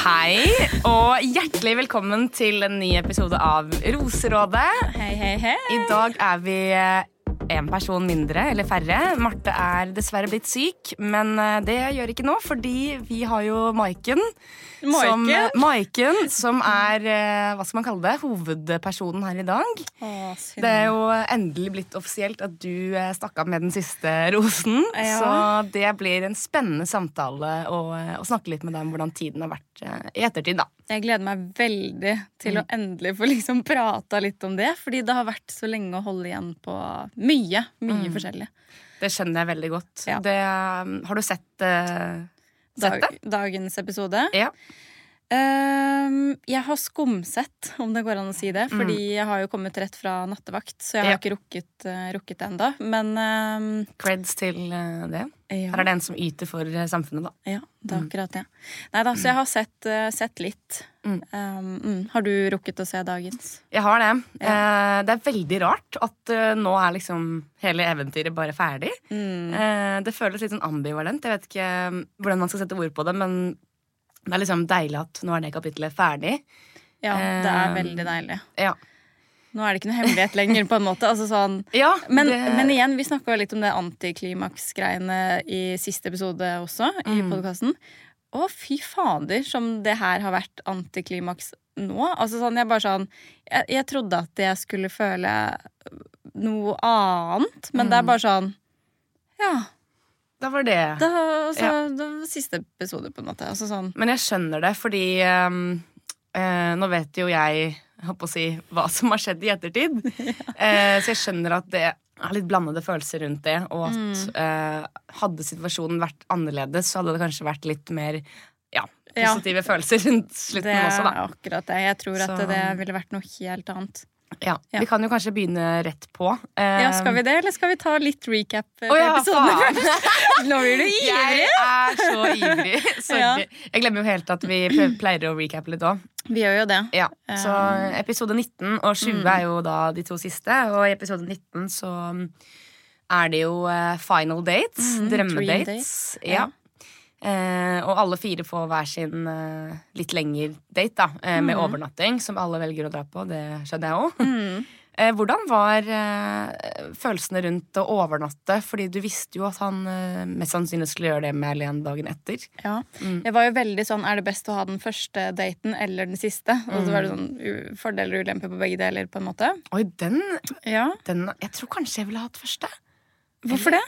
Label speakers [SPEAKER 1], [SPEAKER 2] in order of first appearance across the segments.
[SPEAKER 1] Hei, og hjertelig velkommen til en ny episode av Roserådet.
[SPEAKER 2] Hei, hei, hei.
[SPEAKER 1] I dag er vi en person mindre, eller færre. Marte er dessverre blitt syk, men eh, det gjør ikke noe, fordi vi har jo Maiken. Som,
[SPEAKER 2] Maiken?
[SPEAKER 1] Som er eh, hva skal man kalle det, hovedpersonen her i dag.
[SPEAKER 2] Å.
[SPEAKER 1] Det er jo endelig blitt offisielt at du eh, stakk av med den siste rosen.
[SPEAKER 2] Ja.
[SPEAKER 1] Så det blir en spennende samtale å, å snakke litt med deg om hvordan tiden har vært i ettertid. da.
[SPEAKER 2] Jeg gleder meg veldig til
[SPEAKER 1] Mm.
[SPEAKER 2] å endelig få liksom prata litt om det. Fordi det har vært så lenge å holde igjen på mye. Mye
[SPEAKER 1] Mm.
[SPEAKER 2] forskjellig.
[SPEAKER 1] Det skjønner jeg veldig godt.
[SPEAKER 2] Ja.
[SPEAKER 1] Det, um, har du sett, uh, sett
[SPEAKER 2] Dag,
[SPEAKER 1] det?
[SPEAKER 2] dagens episode.
[SPEAKER 1] Ja.
[SPEAKER 2] Ehm, jeg har skumsett, om det går an å si det. Fordi jeg har jo kommet rett fra nattevakt, så jeg har
[SPEAKER 1] Mm. Ja.
[SPEAKER 2] ikke rukket, uh, rukket det ennå. Men um,
[SPEAKER 1] Creds til eh, det.
[SPEAKER 2] ja.
[SPEAKER 1] Her er det en som yter for eh, samfunnet, da.
[SPEAKER 2] Ja, det er akkurat det. Nei da, så jeg har sett, eh, sett litt.
[SPEAKER 1] Mm.
[SPEAKER 2] Um, mm. Har du rukket å se dagens?
[SPEAKER 1] Jeg har det. Eh, det er veldig rart at eh, nå er liksom hele eventyret bare ferdig.
[SPEAKER 2] Mm.
[SPEAKER 1] Eh, det føles litt sånn ambivalent. Jeg vet ikke hvordan man skal sette ord på det, men det er liksom deilig at nå er det kapittelet ferdig.
[SPEAKER 2] Ja, det er veldig deilig.
[SPEAKER 1] Ja.
[SPEAKER 2] Nå er det ikke noe hemmelighet lenger, på en måte. Altså sånn,
[SPEAKER 1] ja
[SPEAKER 2] men,
[SPEAKER 1] det,
[SPEAKER 2] men igjen, vi snakka litt om det antiklimaks-greiene i siste episode også, i
[SPEAKER 1] Mm.
[SPEAKER 2] podkasten. Å, fy fader, som det her har vært antiklimaks nå. Altså sånn, jeg bare sånn Jeg, jeg trodde at jeg skulle føle noe annet, men det er
[SPEAKER 1] Mm.
[SPEAKER 2] bare sånn Ja.
[SPEAKER 1] Da var det.
[SPEAKER 2] da, altså,
[SPEAKER 1] Ja.
[SPEAKER 2] det var siste episode, på en måte. Altså sånn
[SPEAKER 1] Men jeg skjønner det, fordi um, eh, nå vet jo jeg jeg holdt på å si, hva som har skjedd i ettertid. Eh, så jeg skjønner at det er litt blandede følelser rundt det. Og at
[SPEAKER 2] Mm.
[SPEAKER 1] eh, hadde situasjonen vært annerledes, så hadde det kanskje vært litt mer ja,
[SPEAKER 2] Ja.
[SPEAKER 1] positive følelser rundt slutten
[SPEAKER 2] Det er
[SPEAKER 1] også, da.
[SPEAKER 2] akkurat det. Jeg tror at det ville vært noe helt annet.
[SPEAKER 1] Ja.
[SPEAKER 2] Ja.
[SPEAKER 1] Vi kan jo kanskje begynne rett på. Eh,
[SPEAKER 2] Ja, Skal vi det, eller skal vi ta litt recap
[SPEAKER 1] Å ja,
[SPEAKER 2] episoden? Nå blir du ivrig!
[SPEAKER 1] Jeg er så ivrig. Sorry.
[SPEAKER 2] Ja.
[SPEAKER 1] Jeg glemmer jo helt at vi pleier å recappe litt òg.
[SPEAKER 2] Vi gjør jo det.
[SPEAKER 1] Ja, så episode 19 og 20
[SPEAKER 2] Mm.
[SPEAKER 1] er jo da de to siste. Og i episode 19 så um, er det jo eh, final dates.
[SPEAKER 2] Mhm,
[SPEAKER 1] drømmedates.
[SPEAKER 2] dates,
[SPEAKER 1] Ja. Eh, og alle fire får hver sin eh, litt lengre date, da. eh, med
[SPEAKER 2] Mhm.
[SPEAKER 1] overnatting, som alle velger å dra på. Det skjønner jeg òg.
[SPEAKER 2] Mm.
[SPEAKER 1] Eh, hvordan var eh, følelsene rundt å overnatte? Fordi du visste jo at han eh, mest sannsynlig skulle gjøre det med Eileen dagen etter.
[SPEAKER 2] Ja.
[SPEAKER 1] Mm.
[SPEAKER 2] Jeg var jo veldig sånn Er det best å ha den første daten eller den siste? Og så var det sånn u- fordeler og ulemper på begge deler, på en måte.
[SPEAKER 1] Oi, den,
[SPEAKER 2] Ja.
[SPEAKER 1] den Jeg tror kanskje jeg ville hatt første.
[SPEAKER 2] Hvorfor det?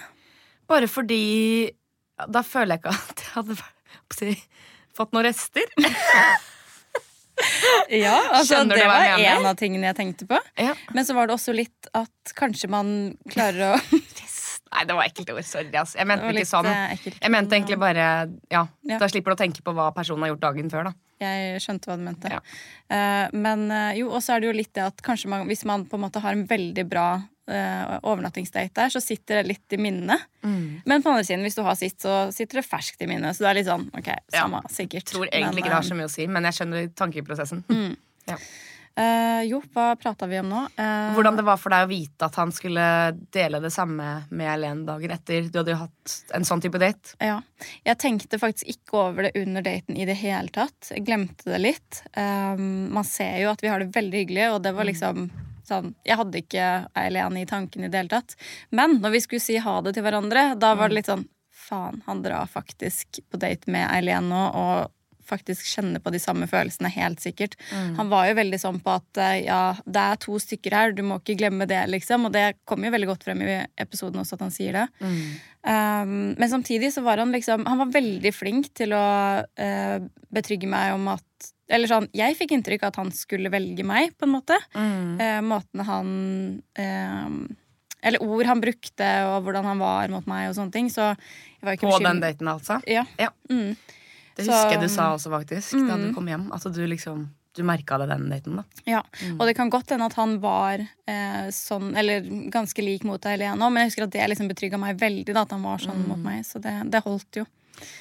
[SPEAKER 1] Bare fordi Da føler jeg ikke at jeg hadde si, fått noen rester.
[SPEAKER 2] Ja, altså
[SPEAKER 1] Skjønner
[SPEAKER 2] Det var en av tingene jeg tenkte på.
[SPEAKER 1] Ja.
[SPEAKER 2] Men så var det også litt at kanskje man klarer å
[SPEAKER 1] Nei, det var ekkelt ord. Sorry. ass. Jeg mente
[SPEAKER 2] Det
[SPEAKER 1] ikke sånn.
[SPEAKER 2] eh, ekkelt.
[SPEAKER 1] Jeg mente egentlig bare ja,
[SPEAKER 2] Ja.
[SPEAKER 1] Da slipper du å tenke på hva personen har gjort dagen før. da
[SPEAKER 2] Jeg skjønte hva du mente.
[SPEAKER 1] Ja.
[SPEAKER 2] Eh, men eh, jo, og så er det jo litt det at kanskje man, hvis man på en måte har en veldig bra uh, overnattingsdate der, så sitter det litt i minnet. Men på andre siden, hvis du har sitt, så sitter det ferskt i minnet. Så det er litt sånn, ok, samme, sikkert.
[SPEAKER 1] Tror egentlig
[SPEAKER 2] Men,
[SPEAKER 1] ikke det har så mye å si, men jeg skjønner tankeprosessen. Ja.
[SPEAKER 2] Eh, jo, hva prata vi om nå? Eh,
[SPEAKER 1] Hvordan det var for deg å vite at han skulle dele det samme med Eileen dagen etter. Du hadde jo hatt en sånn type date.
[SPEAKER 2] Ja. Jeg tenkte faktisk ikke over det under daten i det hele tatt. Jeg glemte det litt. Eh, man ser jo at vi har det veldig hyggelig, og det var liksom sånn Jeg hadde ikke Eileen i tanken i det hele tatt. Men når vi skulle si ha det til hverandre, da var det litt sånn Faen, han drar faktisk på date med Eileen nå, og faktisk kjenner på de samme følelsene, helt sikkert. Han var jo veldig sånn på at eh, ja, det er to stykker her, du må ikke glemme det, liksom. Og det kom jo veldig godt frem i episoden også at han sier det. Um, men samtidig så var han liksom Han var veldig flink til å uh, betrygge meg om at Eller sånn, jeg fikk inntrykk av at han skulle velge meg, på en måte. Eh, måten han eh, Eller ord han brukte, og hvordan han var mot meg, og sånne ting. Så jeg var ikke
[SPEAKER 1] På den daten, altså.
[SPEAKER 2] Ja.
[SPEAKER 1] Ja.
[SPEAKER 2] Mm.
[SPEAKER 1] Det husker jeg du sa også, faktisk, da du
[SPEAKER 2] Mm.
[SPEAKER 1] kom hjem. At du liksom Du merka det den daten, da.
[SPEAKER 2] Ja,
[SPEAKER 1] Mm.
[SPEAKER 2] og det kan godt hende at han var eh, sånn, eller ganske lik mot deg, Helene, men jeg husker at det liksom betrygga meg veldig, da, at han var sånn
[SPEAKER 1] Mm.
[SPEAKER 2] mot meg. Så det, det holdt jo.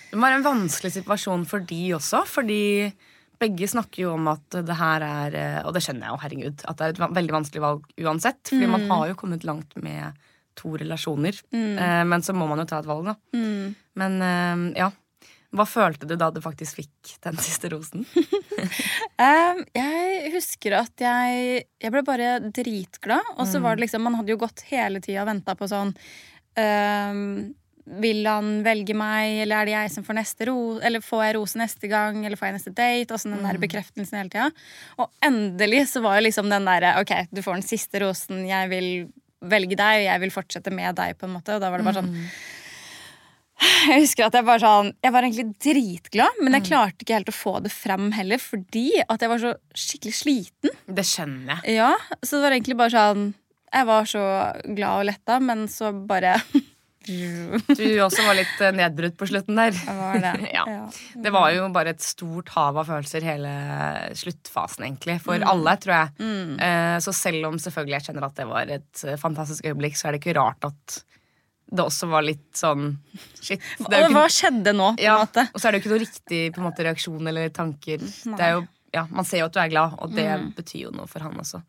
[SPEAKER 1] Det var en vanskelig situasjon for de også, fordi begge snakker jo om at det her er eh, Og det skjønner jeg jo, herregud, at det er et veldig vanskelig valg uansett. Fordi man har jo kommet langt med to relasjoner. Eh, men så må man jo ta et valg, da.
[SPEAKER 2] Mm.
[SPEAKER 1] Men eh, ja. Hva følte du da du faktisk fikk den siste rosen?
[SPEAKER 2] Um, jeg husker at jeg Jeg ble bare dritglad. Og så var det liksom Man hadde jo gått hele tida og venta på sånn um, Vil han velge meg, eller er det jeg som får neste ro Eller får jeg rose neste gang, eller får jeg neste date? Og sånn den der bekreftelsen hele tida. Og endelig så var jo liksom den derre OK, du får den siste rosen, jeg vil velge deg, og jeg vil fortsette med deg, på en måte. Og da var det bare sånn jeg husker at jeg var sånn Jeg var egentlig dritglad, men jeg klarte ikke helt å få det frem heller, fordi at jeg var så skikkelig sliten.
[SPEAKER 1] Det skjønner jeg.
[SPEAKER 2] Ja, Så det var egentlig bare sånn Jeg var så glad og letta, men så bare
[SPEAKER 1] Du også var litt eh, nedbrutt på slutten der.
[SPEAKER 2] Jeg var det.
[SPEAKER 1] Ja. Det var jo bare et stort hav av følelser hele sluttfasen, egentlig. For alle, tror jeg. Mm. Så selv om selvfølgelig jeg kjenner at det var et eh, fantastisk øyeblikk, så er det ikke rart at det også var litt sånn Shit.
[SPEAKER 2] Hva
[SPEAKER 1] ikke,
[SPEAKER 2] skjedde nå, på
[SPEAKER 1] ja,
[SPEAKER 2] en måte?
[SPEAKER 1] og så er det jo ikke noe riktig måte, reaksjon eller tanker. Det er jo, ja, man ser jo at du er glad, og det betyr jo noe for han også.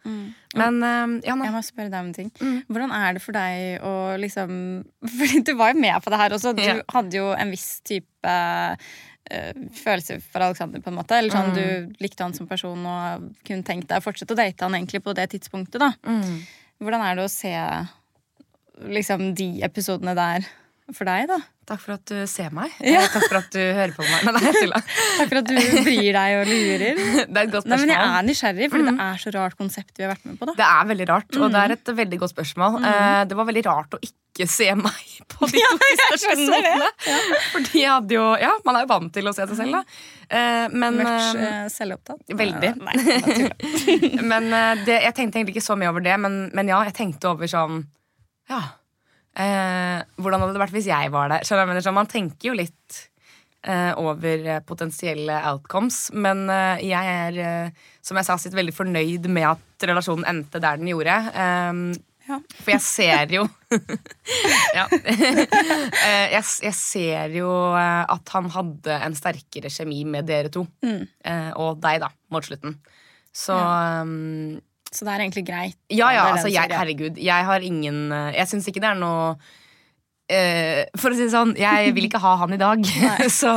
[SPEAKER 1] Men eh, ja.
[SPEAKER 2] Jeg må spørre deg om en ting. Hvordan er det for deg å liksom Fordi du var jo med på det her også. Du
[SPEAKER 1] Ja.
[SPEAKER 2] hadde jo en viss type følelse følelser for Alexander, på en måte. Eller sånn, Du likte han som person og kunne tenkt deg å fortsette å date han egentlig på det tidspunktet. da Hvordan er det å se liksom de episodene der for deg, da?
[SPEAKER 1] Takk for at du ser meg. Eh, Takk for at du hører på meg. Nei, nei.
[SPEAKER 2] Takk for at du bryr deg og lurer.
[SPEAKER 1] Det er et godt spørsmål.
[SPEAKER 2] Nei, men Jeg er nysgjerrig, fordi det er så rart konsept vi har vært med på. da
[SPEAKER 1] Det er veldig rart, og det er et veldig godt spørsmål. Eh, det var veldig rart å ikke se meg på de to siste
[SPEAKER 2] skjønner det.
[SPEAKER 1] Fordi jeg hadde jo Ja, man er jo vant til å se seg selv, da. Eh, men
[SPEAKER 2] Much
[SPEAKER 1] eh,
[SPEAKER 2] selvopptatt.
[SPEAKER 1] veldig.
[SPEAKER 2] Nei.
[SPEAKER 1] Men det, jeg tenkte egentlig ikke så mye over det, men, men ja, jeg tenkte over sånn Ja. Eh, hvordan hadde det vært hvis jeg var der? Jeg mener? Man tenker jo litt eh, over eh, potensielle outcomes, men eh, jeg er, eh, som jeg sa, sitt veldig fornøyd med at relasjonen endte der den gjorde. Eh,
[SPEAKER 2] Ja.
[SPEAKER 1] For jeg ser jo Ja. Eh, jeg, jeg ser jo at han hadde en sterkere kjemi med dere to. Mm. og deg, da, mot slutten. Så um,
[SPEAKER 2] Så det er egentlig greit.
[SPEAKER 1] ja, ja, altså, jeg, herregud. Jeg har ingen eh, Jeg syns ikke det er noe uh, For å si det sånn, jeg vil ikke ha han i dag. så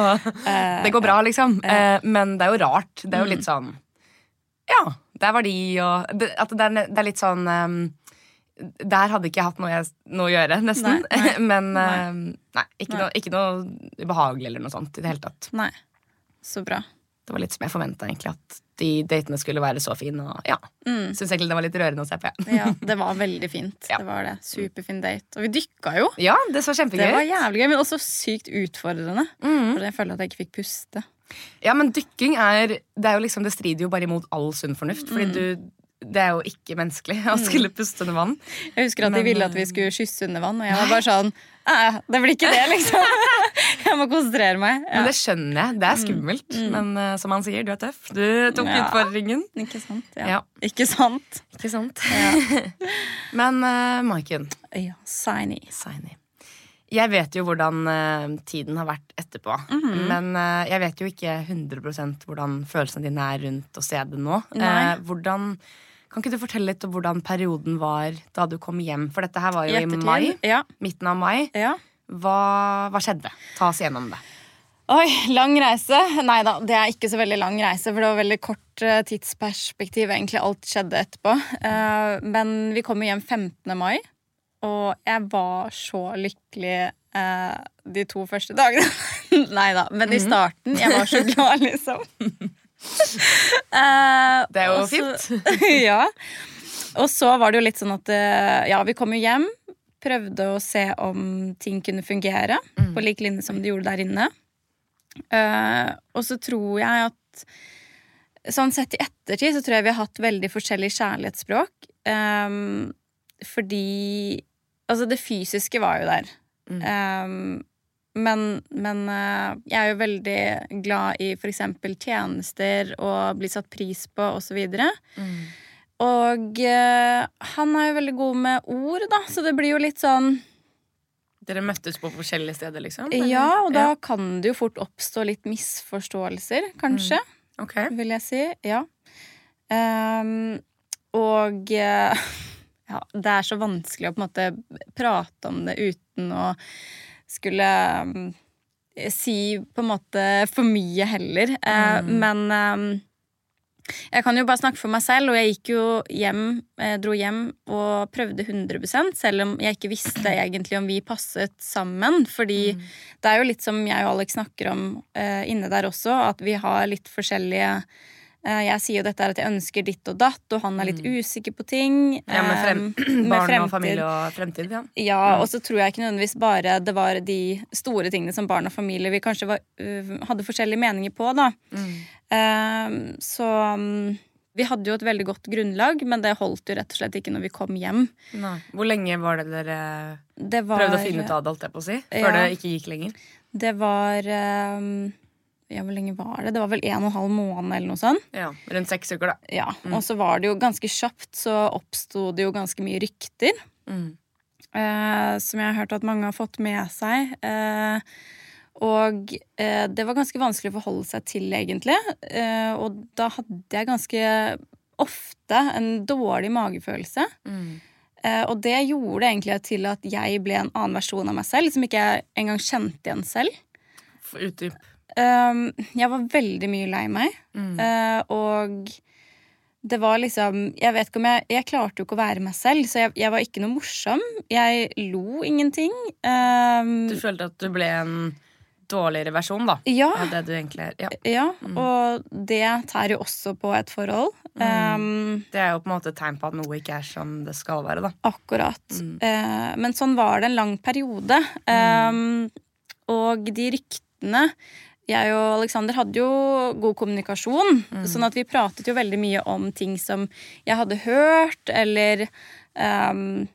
[SPEAKER 1] det går bra, liksom. Uh, men det er jo rart. Det er jo
[SPEAKER 2] Mm.
[SPEAKER 1] litt sånn Ja, der var de, og det, At det er, det er litt sånn um, der hadde ikke jeg hatt noe, jeg, noe å gjøre, nesten.
[SPEAKER 2] Nei, nei.
[SPEAKER 1] Men
[SPEAKER 2] Nei.
[SPEAKER 1] nei, ikke. Noe, ikke noe ubehagelig eller noe sånt i det hele tatt.
[SPEAKER 2] Nei. Så bra.
[SPEAKER 1] Det var litt som jeg forventa, egentlig. At de datene skulle være så fine. Og ja,
[SPEAKER 2] Mm.
[SPEAKER 1] Syns egentlig det var litt rørende å se på.
[SPEAKER 2] Ja, det var veldig fint.
[SPEAKER 1] Ja.
[SPEAKER 2] Det var det. Superfin date. Og vi dykka jo.
[SPEAKER 1] Ja, det så kjempegøy
[SPEAKER 2] Det var jævlig gøy, men også sykt utfordrende.
[SPEAKER 1] Mm.
[SPEAKER 2] For jeg føler at jeg ikke fikk puste.
[SPEAKER 1] Ja, men dykking er Det er jo liksom, det strider jo bare imot all sunn fornuft. Fordi
[SPEAKER 2] Mm.
[SPEAKER 1] du Det er jo ikke menneskelig å skulle puste under vann.
[SPEAKER 2] Jeg husker at de ville at vi skulle kysse under vann, og jeg var bare sånn «Æ, Det blir ikke det, liksom. Jeg må konsentrere meg. Ja.
[SPEAKER 1] Men det skjønner jeg. Det er skummelt. Men uh, som han sier, du er tøff. Du tok
[SPEAKER 2] Ja.
[SPEAKER 1] utfordringen.
[SPEAKER 2] Ikke sant? Ja.
[SPEAKER 1] Ja.
[SPEAKER 2] Ikke sant?
[SPEAKER 1] Ikke sant?
[SPEAKER 2] Ja.
[SPEAKER 1] Men uh, Maiken,
[SPEAKER 2] ja. Signy.
[SPEAKER 1] Signy. Jeg vet jo hvordan uh, tiden har vært etterpå.
[SPEAKER 2] Mhm.
[SPEAKER 1] Men uh, jeg vet jo ikke 100 hvordan følelsene dine er rundt å se det nå. Eh, hvordan, kan ikke du fortelle litt om hvordan perioden var da du kom hjem? For dette her var
[SPEAKER 2] I
[SPEAKER 1] jo i,
[SPEAKER 2] ettertid.
[SPEAKER 1] mai.
[SPEAKER 2] Ja.
[SPEAKER 1] Midten av mai.
[SPEAKER 2] ja.
[SPEAKER 1] Hva, hva skjedde? Ta oss gjennom det.
[SPEAKER 2] Oi, lang reise? Nei da, det er ikke så veldig lang reise. For det var veldig kort eh, tidsperspektiv. Egentlig alt skjedde etterpå. Eh, men vi kom hjem 15. mai, og jeg var så lykkelig eh, de to første dagene. Nei da, men i starten. Jeg var så glad, liksom. Eh,
[SPEAKER 1] Det er jo
[SPEAKER 2] også,
[SPEAKER 1] fint.
[SPEAKER 2] ja. Og så var det jo litt sånn at eh, ja, vi kom jo hjem. Prøvde å se om ting kunne fungere på lik linje som de gjorde der inne. Uh, og så tror jeg at Sånn sett i ettertid så tror jeg vi har hatt veldig forskjellig kjærlighetsspråk. Um, fordi Altså, det fysiske var jo der.
[SPEAKER 1] Mm.
[SPEAKER 2] Ehm, men men eh, jeg er jo veldig glad i eksempel tjenester og bli satt pris på og så videre. Og eh, han er jo veldig god med ord, da, så det blir jo litt sånn
[SPEAKER 1] Dere møttes på forskjellige steder, liksom?
[SPEAKER 2] Ja, og da
[SPEAKER 1] Ja.
[SPEAKER 2] kan det jo fort oppstå litt misforståelser, kanskje,
[SPEAKER 1] Ok.
[SPEAKER 2] vil jeg si. Ja. Um, og eh, ja, det er så vanskelig å på en måte prate om det uten å skulle mm, eh, si på en måte for mye heller. Mm. Men eh, jeg kan jo bare snakke for meg selv, og jeg gikk jo hjem, eh, dro hjem og prøvde 100 selv om jeg ikke visste egentlig om vi passet sammen. Fordi det er jo litt som jeg og Alex snakker om eh, inne der også, at vi har litt forskjellige eh, Jeg sier jo dette er at jeg ønsker ditt og datt, og han er litt usikker på ting.
[SPEAKER 1] Ja, med, frem,
[SPEAKER 2] eh, med
[SPEAKER 1] barn
[SPEAKER 2] fremtid.
[SPEAKER 1] og familie og fremtid. Ja.
[SPEAKER 2] Ja, og så tror jeg ikke nødvendigvis bare det var de store tingene som barn og familie vi kanskje var, øh, hadde forskjellige meninger på, da. Ehm, så um, vi hadde jo et veldig godt grunnlag, men det holdt jo rett og slett ikke når vi kom hjem.
[SPEAKER 1] Nei. Hvor lenge var det dere
[SPEAKER 2] Det var,
[SPEAKER 1] prøvde å finne ut av det, holdt jeg på å si? Før
[SPEAKER 2] Ja.
[SPEAKER 1] det ikke gikk lenger?
[SPEAKER 2] Det var ehm, Ja, hvor lenge var det? Det var vel en og en halv måned eller noe sånt.
[SPEAKER 1] Ja, Rundt seks uker, da.
[SPEAKER 2] Ja, Og så var det jo ganske kjapt, så oppsto det jo ganske mye rykter.
[SPEAKER 1] Mm.
[SPEAKER 2] eh, som jeg har hørt at mange har fått med seg. Eh, og eh, det var ganske vanskelig å forholde seg til, egentlig. Eh, og da hadde jeg ganske ofte en dårlig magefølelse.
[SPEAKER 1] Mm.
[SPEAKER 2] Eh, og det gjorde egentlig til at jeg ble en annen versjon av meg selv, som ikke jeg engang kjente igjen selv.
[SPEAKER 1] For Utdyp.
[SPEAKER 2] Um, jeg var veldig mye lei meg,
[SPEAKER 1] Mm.
[SPEAKER 2] uh, og det var liksom Jeg vet ikke om jeg Jeg klarte jo ikke å være meg selv, så jeg, jeg var ikke noe morsom. Jeg lo ingenting. Um,
[SPEAKER 1] Du følte at du ble en dårligere versjon, da?
[SPEAKER 2] ja,
[SPEAKER 1] Av det du egentlig er. Ja.
[SPEAKER 2] ja, og det tærer jo også på et forhold. Um,
[SPEAKER 1] Det er jo på en måte et tegn på at noe ikke er som det skal være, da.
[SPEAKER 2] Akkurat.
[SPEAKER 1] Mm.
[SPEAKER 2] Uh, men sånn var det en lang periode. Um, og de ryktene Jeg og Alexander hadde jo god kommunikasjon, sånn at vi pratet jo veldig mye om ting som jeg hadde hørt, eller um,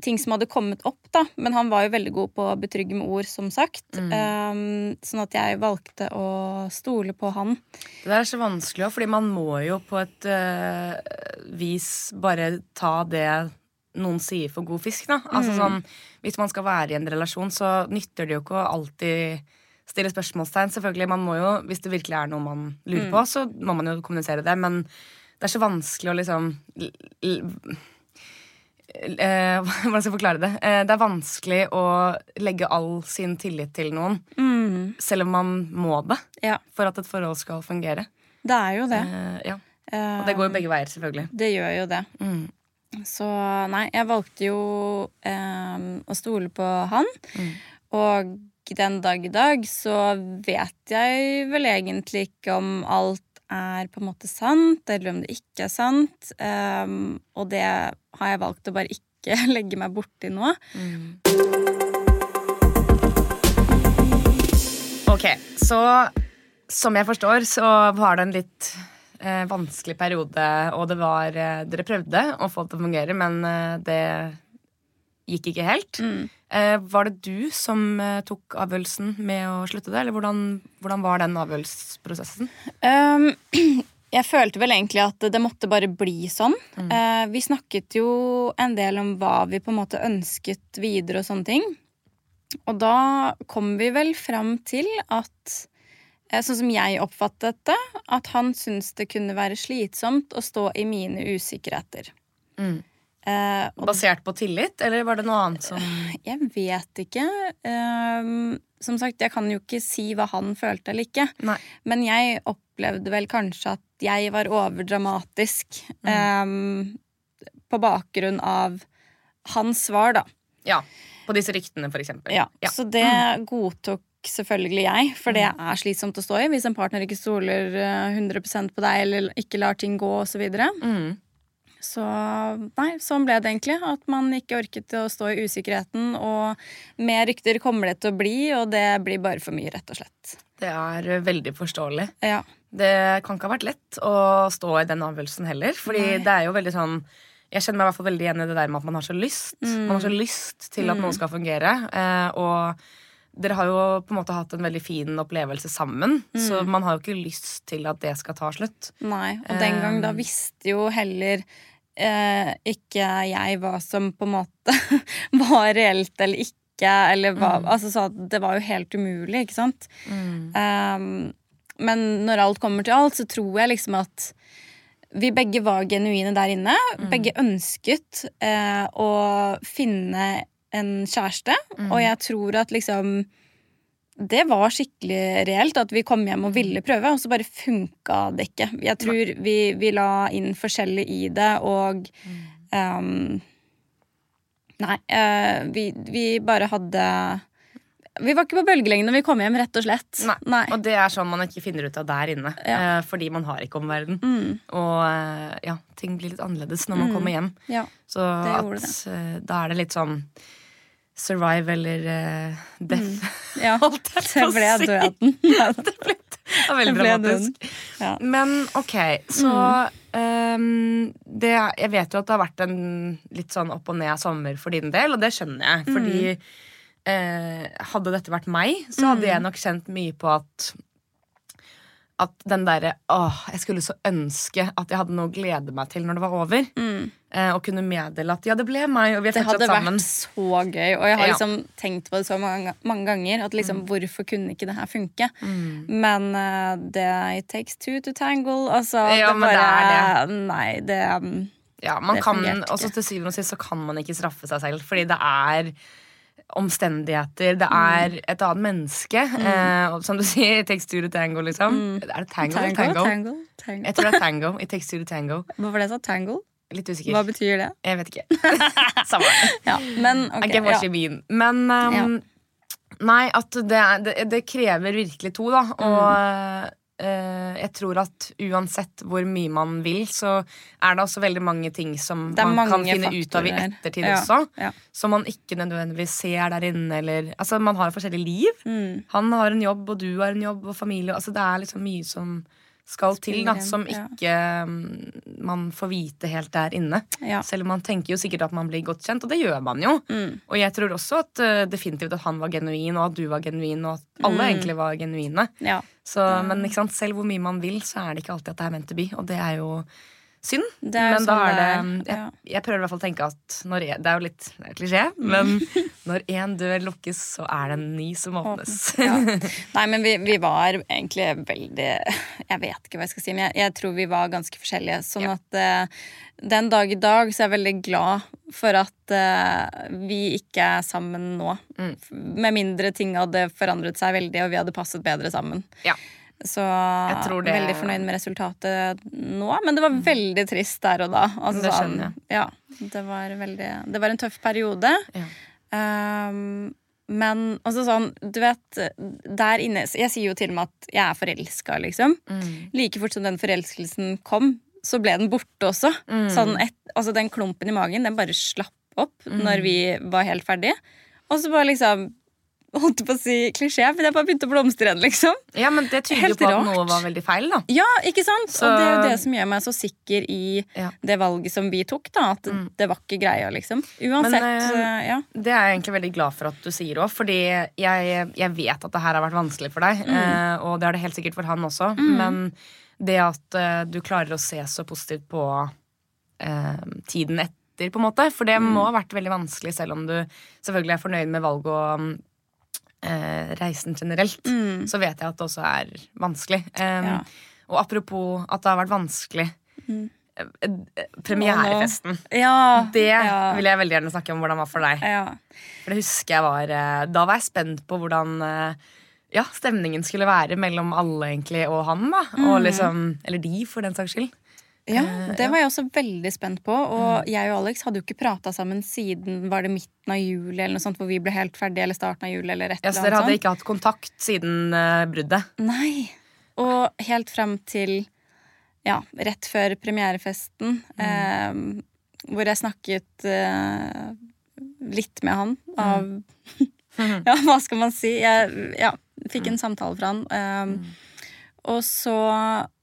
[SPEAKER 2] ting som hadde kommet opp, da. Men han var jo veldig god på å betrygge med ord, som sagt. Um, sånn at jeg valgte å stole på han.
[SPEAKER 1] Det der er så vanskelig òg, fordi man må jo på et eh, vis bare ta det noen sier for god fisk, da. Altså sånn, Hvis man skal være i en relasjon, så nytter det jo ikke å alltid stille spørsmålstegn. Selvfølgelig, man må jo, Hvis det virkelig er noe man lurer på, så må man jo kommunisere det. Men det er så vanskelig å liksom eh, Hvordan skal jeg forklare det? Eh, det er vanskelig å legge all sin tillit til noen, selv om man må det,
[SPEAKER 2] Ja,
[SPEAKER 1] for at et forhold skal fungere.
[SPEAKER 2] det er jo det.
[SPEAKER 1] Eh, ja. Og det går jo begge veier, selvfølgelig.
[SPEAKER 2] det gjør jo det.
[SPEAKER 1] Mm.
[SPEAKER 2] Så nei, jeg valgte jo eh, å stole på han.
[SPEAKER 1] Mm.
[SPEAKER 2] Og den dag i dag så vet jeg vel egentlig ikke om alt er på en måte sant, eller om det ikke er sant. Um, og det har jeg valgt å bare ikke legge meg borti nå.
[SPEAKER 1] Ok, så som jeg forstår, så var det en litt eh, vanskelig periode, og det var eh, Dere prøvde å få det til å fungere, men eh, det gikk ikke helt. Eh, var det du som eh, tok avgjørelsen med å slutte det, eller hvordan, hvordan var den avgjørelsesprosessen?
[SPEAKER 2] Um, jeg følte vel egentlig at det måtte bare bli sånn. Eh, vi snakket jo en del om hva vi på en måte ønsket videre og sånne ting. Og da kom vi vel fram til at eh, Sånn som jeg oppfattet det, at han syntes det kunne være slitsomt å stå i mine usikkerheter.
[SPEAKER 1] Mm.
[SPEAKER 2] Eh, og
[SPEAKER 1] Basert på tillit, eller var det noe annet som
[SPEAKER 2] jeg vet ikke. Um, som sagt, jeg kan jo ikke si hva han følte eller ikke.
[SPEAKER 1] Nei.
[SPEAKER 2] Men jeg opplevde vel kanskje at jeg var overdramatisk. um, på bakgrunn av hans svar, da.
[SPEAKER 1] Ja, på disse ryktene, for eksempel.
[SPEAKER 2] Ja,
[SPEAKER 1] Ja.
[SPEAKER 2] Så det godtok selvfølgelig jeg, for det er slitsomt å stå i hvis en partner ikke stoler eh, 100% på deg eller ikke lar ting gå osv.
[SPEAKER 1] Mm.
[SPEAKER 2] Så nei, sånn ble det egentlig. At man ikke orket å stå i usikkerheten. Og med rykter kommer det til å bli, og det blir bare for mye, rett og slett.
[SPEAKER 1] Det er eh, veldig forståelig.
[SPEAKER 2] Ja.
[SPEAKER 1] Det kan ikke ha vært lett å stå i den avgjørelsen heller. Fordi
[SPEAKER 2] Nei.
[SPEAKER 1] det er jo veldig sånn Jeg kjenner meg i hvert fall veldig igjen i det der med at man har så lyst.
[SPEAKER 2] Mm.
[SPEAKER 1] Man har så lyst til at noe skal fungere. Eh, og dere har jo på en måte hatt en veldig fin opplevelse sammen.
[SPEAKER 2] Mm.
[SPEAKER 1] Så man har jo ikke lyst til at det skal ta slutt.
[SPEAKER 2] Nei, og den gang da
[SPEAKER 1] Um.
[SPEAKER 2] visste jo heller eh, ikke jeg hva som på en måte var reelt eller ikke, eller hva Altså så det var jo helt umulig, ikke sant? Um, men når alt kommer til alt, så tror jeg liksom at vi begge var genuine der inne. Begge ønsket eh, å finne en kjæreste, og jeg tror at liksom det var skikkelig reelt at vi kom hjem og ville prøve, og så bare funka det ikke. Jeg tror vi, vi la inn forskjellig i det, og um, Nei, Uh, vi, vi bare hadde Vi var ikke på bølgelengde når vi kom hjem, rett og slett.
[SPEAKER 1] Nei. Og det er sånn man ikke finner ut av der inne.
[SPEAKER 2] Ja.
[SPEAKER 1] eh, fordi man har ikke omverden.
[SPEAKER 2] Mm,
[SPEAKER 1] Og eh, ja, ting blir litt annerledes når man
[SPEAKER 2] Mm.
[SPEAKER 1] kommer hjem.
[SPEAKER 2] ja.
[SPEAKER 1] Så at, da er det litt sånn survive eller uh, death.
[SPEAKER 2] ja.
[SPEAKER 1] Holdt jeg
[SPEAKER 2] Det
[SPEAKER 1] på å
[SPEAKER 2] ble
[SPEAKER 1] si.
[SPEAKER 2] døden.
[SPEAKER 1] Det ble, det var veldig
[SPEAKER 2] Det ble
[SPEAKER 1] dramatisk.
[SPEAKER 2] Ja.
[SPEAKER 1] Men ok, så ehm, det, Jeg vet jo at det har vært en litt sånn opp og ned sommer for din del, og det skjønner jeg. Fordi eh, hadde dette vært meg, så hadde jeg nok kjent mye på at at den derre Åh, jeg skulle så ønske at jeg hadde noe å glede meg til når det var over.
[SPEAKER 2] Mm.
[SPEAKER 1] Eh, og kunne meddele at ja, det ble meg, og vi har
[SPEAKER 2] Det hadde vært så gøy, og jeg har
[SPEAKER 1] Ja.
[SPEAKER 2] liksom tenkt på det så mange, mange ganger. At liksom, Hvorfor kunne ikke det her funke?
[SPEAKER 1] Mm.
[SPEAKER 2] Men uh, det it takes two to tangle. Altså,
[SPEAKER 1] Ja,
[SPEAKER 2] det
[SPEAKER 1] bare det
[SPEAKER 2] bare Nei, det um,
[SPEAKER 1] Ja, man
[SPEAKER 2] Det
[SPEAKER 1] kan,
[SPEAKER 2] ikke.
[SPEAKER 1] også til syvende og sist så kan man ikke straffe seg selv, fordi det er omstendigheter. Det
[SPEAKER 2] Mm.
[SPEAKER 1] er et annet menneske. Eh, som du sier, it takes two to tango, liksom. Er det tango,
[SPEAKER 2] Mm. tango,
[SPEAKER 1] tango?
[SPEAKER 2] tango, tango.
[SPEAKER 1] Jeg tror det er tango. It takes two to tango.
[SPEAKER 2] Hvorfor det sa? tango?
[SPEAKER 1] Litt usikker.
[SPEAKER 2] Hva betyr det?
[SPEAKER 1] Jeg vet ikke. Samme.
[SPEAKER 2] Ja, men okay,
[SPEAKER 1] I
[SPEAKER 2] ja.
[SPEAKER 1] mean. Men um, Nei, at det, er- det, det krever virkelig to, da. Og eh, jeg tror at uansett hvor mye man vil, så er det også veldig mange ting som man kan finne ut av i ettertid
[SPEAKER 2] Ja,
[SPEAKER 1] også.
[SPEAKER 2] ja.
[SPEAKER 1] Som man ikke nødvendigvis ser der inne. Eller, altså, man har forskjellig liv.
[SPEAKER 2] Mm.
[SPEAKER 1] Han har en jobb, og du har en jobb, og familie. Altså, det er liksom mye som skal til, da, som ikke mm, man får vite helt der inne.
[SPEAKER 2] Ja.
[SPEAKER 1] Selv om man tenker jo sikkert at man blir godt kjent, og det gjør man jo.
[SPEAKER 2] Mm.
[SPEAKER 1] Og jeg tror også at uh, definitivt at han var genuin, og at du var genuin, og at alle
[SPEAKER 2] Mm.
[SPEAKER 1] egentlig var genuine.
[SPEAKER 2] ja.
[SPEAKER 1] Så, men selv hvor mye man vil, så er det ikke alltid at det er meant to be, og det er jo synd. Men da
[SPEAKER 2] sånn
[SPEAKER 1] er det
[SPEAKER 2] det
[SPEAKER 1] jeg, jeg prøver i hvert fall å tenke at når jeg, Det er jo litt det er klisjé, men når én dør lukkes, så er det en ny som åpnes.
[SPEAKER 2] Ja. Nei, men vi, vi var egentlig veldig Jeg vet ikke hva jeg skal si, men jeg, jeg tror vi var ganske forskjellige. Sånn
[SPEAKER 1] Ja.
[SPEAKER 2] at uh, den dag i dag så er jeg veldig glad for at uh, vi ikke er sammen nå.
[SPEAKER 1] Mm.
[SPEAKER 2] Med mindre ting hadde forandret seg veldig, og vi hadde passet bedre sammen.
[SPEAKER 1] Ja.
[SPEAKER 2] Så
[SPEAKER 1] tror det-
[SPEAKER 2] veldig fornøyd med resultatet nå, men det var veldig trist der og da. Altså,
[SPEAKER 1] Det
[SPEAKER 2] skjønner
[SPEAKER 1] skjønner
[SPEAKER 2] Ja, det var veldig Det var en tøff periode.
[SPEAKER 1] Ja.
[SPEAKER 2] Um, men også sånn, du vet Der inne Jeg sier jo til og med at jeg er forelska, liksom.
[SPEAKER 1] Mm.
[SPEAKER 2] Like fort som den forelskelsen kom, så ble den borte også.
[SPEAKER 1] Mm.
[SPEAKER 2] Sånn et, altså Den klumpen i magen, den bare slapp opp
[SPEAKER 1] Mm.
[SPEAKER 2] når vi var helt ferdige. Og så bare liksom Holdt på å si klisjé, men jeg bare begynte å blomstre igjen, liksom.
[SPEAKER 1] Ja, men det tyder jo på at noe var veldig feil, da.
[SPEAKER 2] Ja, ikke sant?
[SPEAKER 1] Så-
[SPEAKER 2] Og det er jo det som gjør meg så sikker i
[SPEAKER 1] Ja.
[SPEAKER 2] det valget som vi tok, da. At
[SPEAKER 1] Mm.
[SPEAKER 2] det var ikke greia, liksom. Uansett.
[SPEAKER 1] Men, eh,
[SPEAKER 2] ja.
[SPEAKER 1] Det er jeg egentlig veldig glad for at du sier òg, fordi jeg, jeg vet at det her har vært vanskelig for deg.
[SPEAKER 2] Mm.
[SPEAKER 1] eh, Og det har det helt sikkert for han også. Men det at uh, du klarer å se så positivt på uh, tiden etter, på en måte. For det
[SPEAKER 2] Mm.
[SPEAKER 1] må ha vært veldig vanskelig, selv om du selvfølgelig er fornøyd med valget og eh, reisen generelt.
[SPEAKER 2] Mm.
[SPEAKER 1] Så vet jeg at det også er vanskelig. Um,
[SPEAKER 2] Ja.
[SPEAKER 1] Og apropos at det har vært vanskelig.
[SPEAKER 2] Mm.
[SPEAKER 1] eh, eh, Premierefesten.
[SPEAKER 2] Ja.
[SPEAKER 1] Det
[SPEAKER 2] ja.
[SPEAKER 1] vil jeg veldig gjerne snakke om hvordan det var for deg.
[SPEAKER 2] ja.
[SPEAKER 1] For det husker jeg var eh, Da var jeg spent på hvordan ja, stemningen skulle være mellom alle egentlig og han. da og liksom, Eller de, for den saks skyld.
[SPEAKER 2] Ja,
[SPEAKER 1] Eh,
[SPEAKER 2] det var jeg også veldig spent på. Og
[SPEAKER 1] Mm.
[SPEAKER 2] jeg og Alex hadde jo ikke prata sammen siden var det midten av juli, eller noe sånt, hvor vi ble helt ferdige, eller starten av juli, eller et
[SPEAKER 1] Ja, så Dere hadde
[SPEAKER 2] sånt.
[SPEAKER 1] ikke hatt kontakt siden eh, bruddet?
[SPEAKER 2] Nei. Og helt frem til ja, rett før premierefesten,
[SPEAKER 1] Mm.
[SPEAKER 2] eh, hvor jeg snakket eh, litt med han av
[SPEAKER 1] Mm.
[SPEAKER 2] Ja, hva skal man si? Jeg ja, fikk en samtale fra han. eh,
[SPEAKER 1] Mm.
[SPEAKER 2] Og så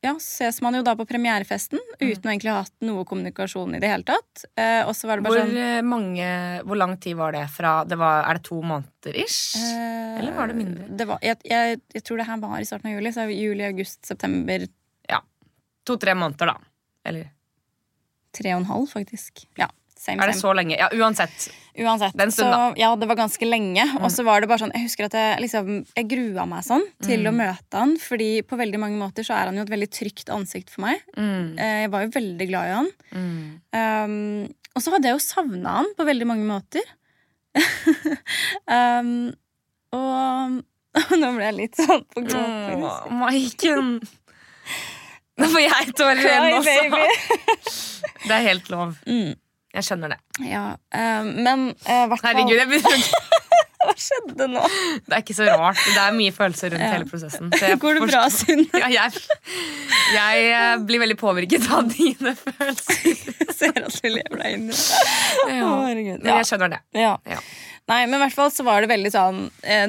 [SPEAKER 2] ja, ses man jo da på premierefesten
[SPEAKER 1] Mm.
[SPEAKER 2] uten å egentlig ha hatt noe kommunikasjon i det hele tatt. Eh, og så var det bare
[SPEAKER 1] Hvor,
[SPEAKER 2] sånn
[SPEAKER 1] eh, mange, hvor lang tid var det fra det var, Er det to måneder ish?
[SPEAKER 2] eh,
[SPEAKER 1] Eller var det mindre?
[SPEAKER 2] Det var, jeg, jeg, jeg tror det her var i starten av juli. Så juli, august, september. Ja.
[SPEAKER 1] To-tre måneder, da. Eller
[SPEAKER 2] Tre og en halv, faktisk. Ja, same,
[SPEAKER 1] er det
[SPEAKER 2] same.
[SPEAKER 1] så lenge? Ja, uansett.
[SPEAKER 2] Uansett.
[SPEAKER 1] Den stunden,
[SPEAKER 2] så
[SPEAKER 1] da. Mm.
[SPEAKER 2] ja, det var ganske lenge. Og så var det bare sånn Jeg husker at jeg liksom Jeg grua meg sånn til
[SPEAKER 1] Mm.
[SPEAKER 2] å møte han, fordi på veldig mange måter så er han jo et veldig trygt ansikt for meg.
[SPEAKER 1] Mm.
[SPEAKER 2] Eh, Jeg var jo veldig glad i han.
[SPEAKER 1] Mm.
[SPEAKER 2] Um, og så hadde jeg jo savna han på veldig mange måter. um, og Nå ble jeg litt sånn på gråten.
[SPEAKER 1] Åh, Maiken. Nå får jeg tårer igjen også.
[SPEAKER 2] baby.
[SPEAKER 1] Det er helt lov.
[SPEAKER 2] Mm.
[SPEAKER 1] Jeg skjønner det.
[SPEAKER 2] Ja, uh, men uh, hvert fall
[SPEAKER 1] Herregud, jeg begynner,
[SPEAKER 2] Hva skjedde nå?
[SPEAKER 1] Det er ikke så rart. Det er mye følelser rundt
[SPEAKER 2] Ja.
[SPEAKER 1] hele prosessen.
[SPEAKER 2] Går det bra, Synne?
[SPEAKER 1] Ja, jeg, jeg eh, blir veldig påvirket av dine følelser.
[SPEAKER 2] Jeg ser at du lever deg inn i det.
[SPEAKER 1] Men jeg skjønner det.
[SPEAKER 2] Ja.
[SPEAKER 1] Ja.
[SPEAKER 2] Nei, men i hvert fall så var det veldig sånn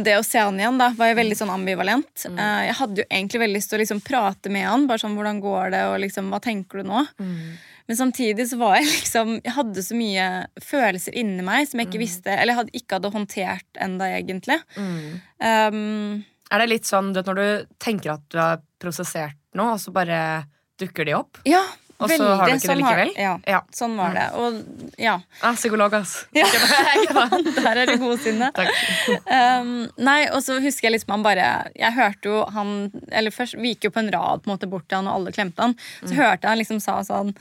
[SPEAKER 2] Det å se han igjen da var jo veldig sånn ambivalent.
[SPEAKER 1] Mm.
[SPEAKER 2] Jeg hadde jo egentlig veldig lyst til å liksom prate med han. Bare sånn, hvordan går det, og liksom, hva tenker du nå?
[SPEAKER 1] Mm.
[SPEAKER 2] Men samtidig så var jeg liksom Jeg hadde så mye følelser inni meg som jeg ikke visste Eller jeg hadde, ikke hadde håndtert enda egentlig.
[SPEAKER 1] Mm.
[SPEAKER 2] Um,
[SPEAKER 1] Er det litt sånn du vet, når du tenker at du har prosessert noe, og så bare dukker de opp?
[SPEAKER 2] ja,
[SPEAKER 1] Og så har du ikke det
[SPEAKER 2] likevel? har-? Ja,
[SPEAKER 1] Ja.
[SPEAKER 2] sånn var det. Og ja,
[SPEAKER 1] Ah, psykolog, ass.
[SPEAKER 2] Ja. Der er det godsinne.
[SPEAKER 1] Takk.
[SPEAKER 2] Um, nei, og så husker jeg liksom han bare Jeg hørte jo han Eller først, vi gikk jo på en rad på en måte bort til han, og alle klemte han. Så
[SPEAKER 1] Mm.
[SPEAKER 2] hørte jeg han liksom sa sånn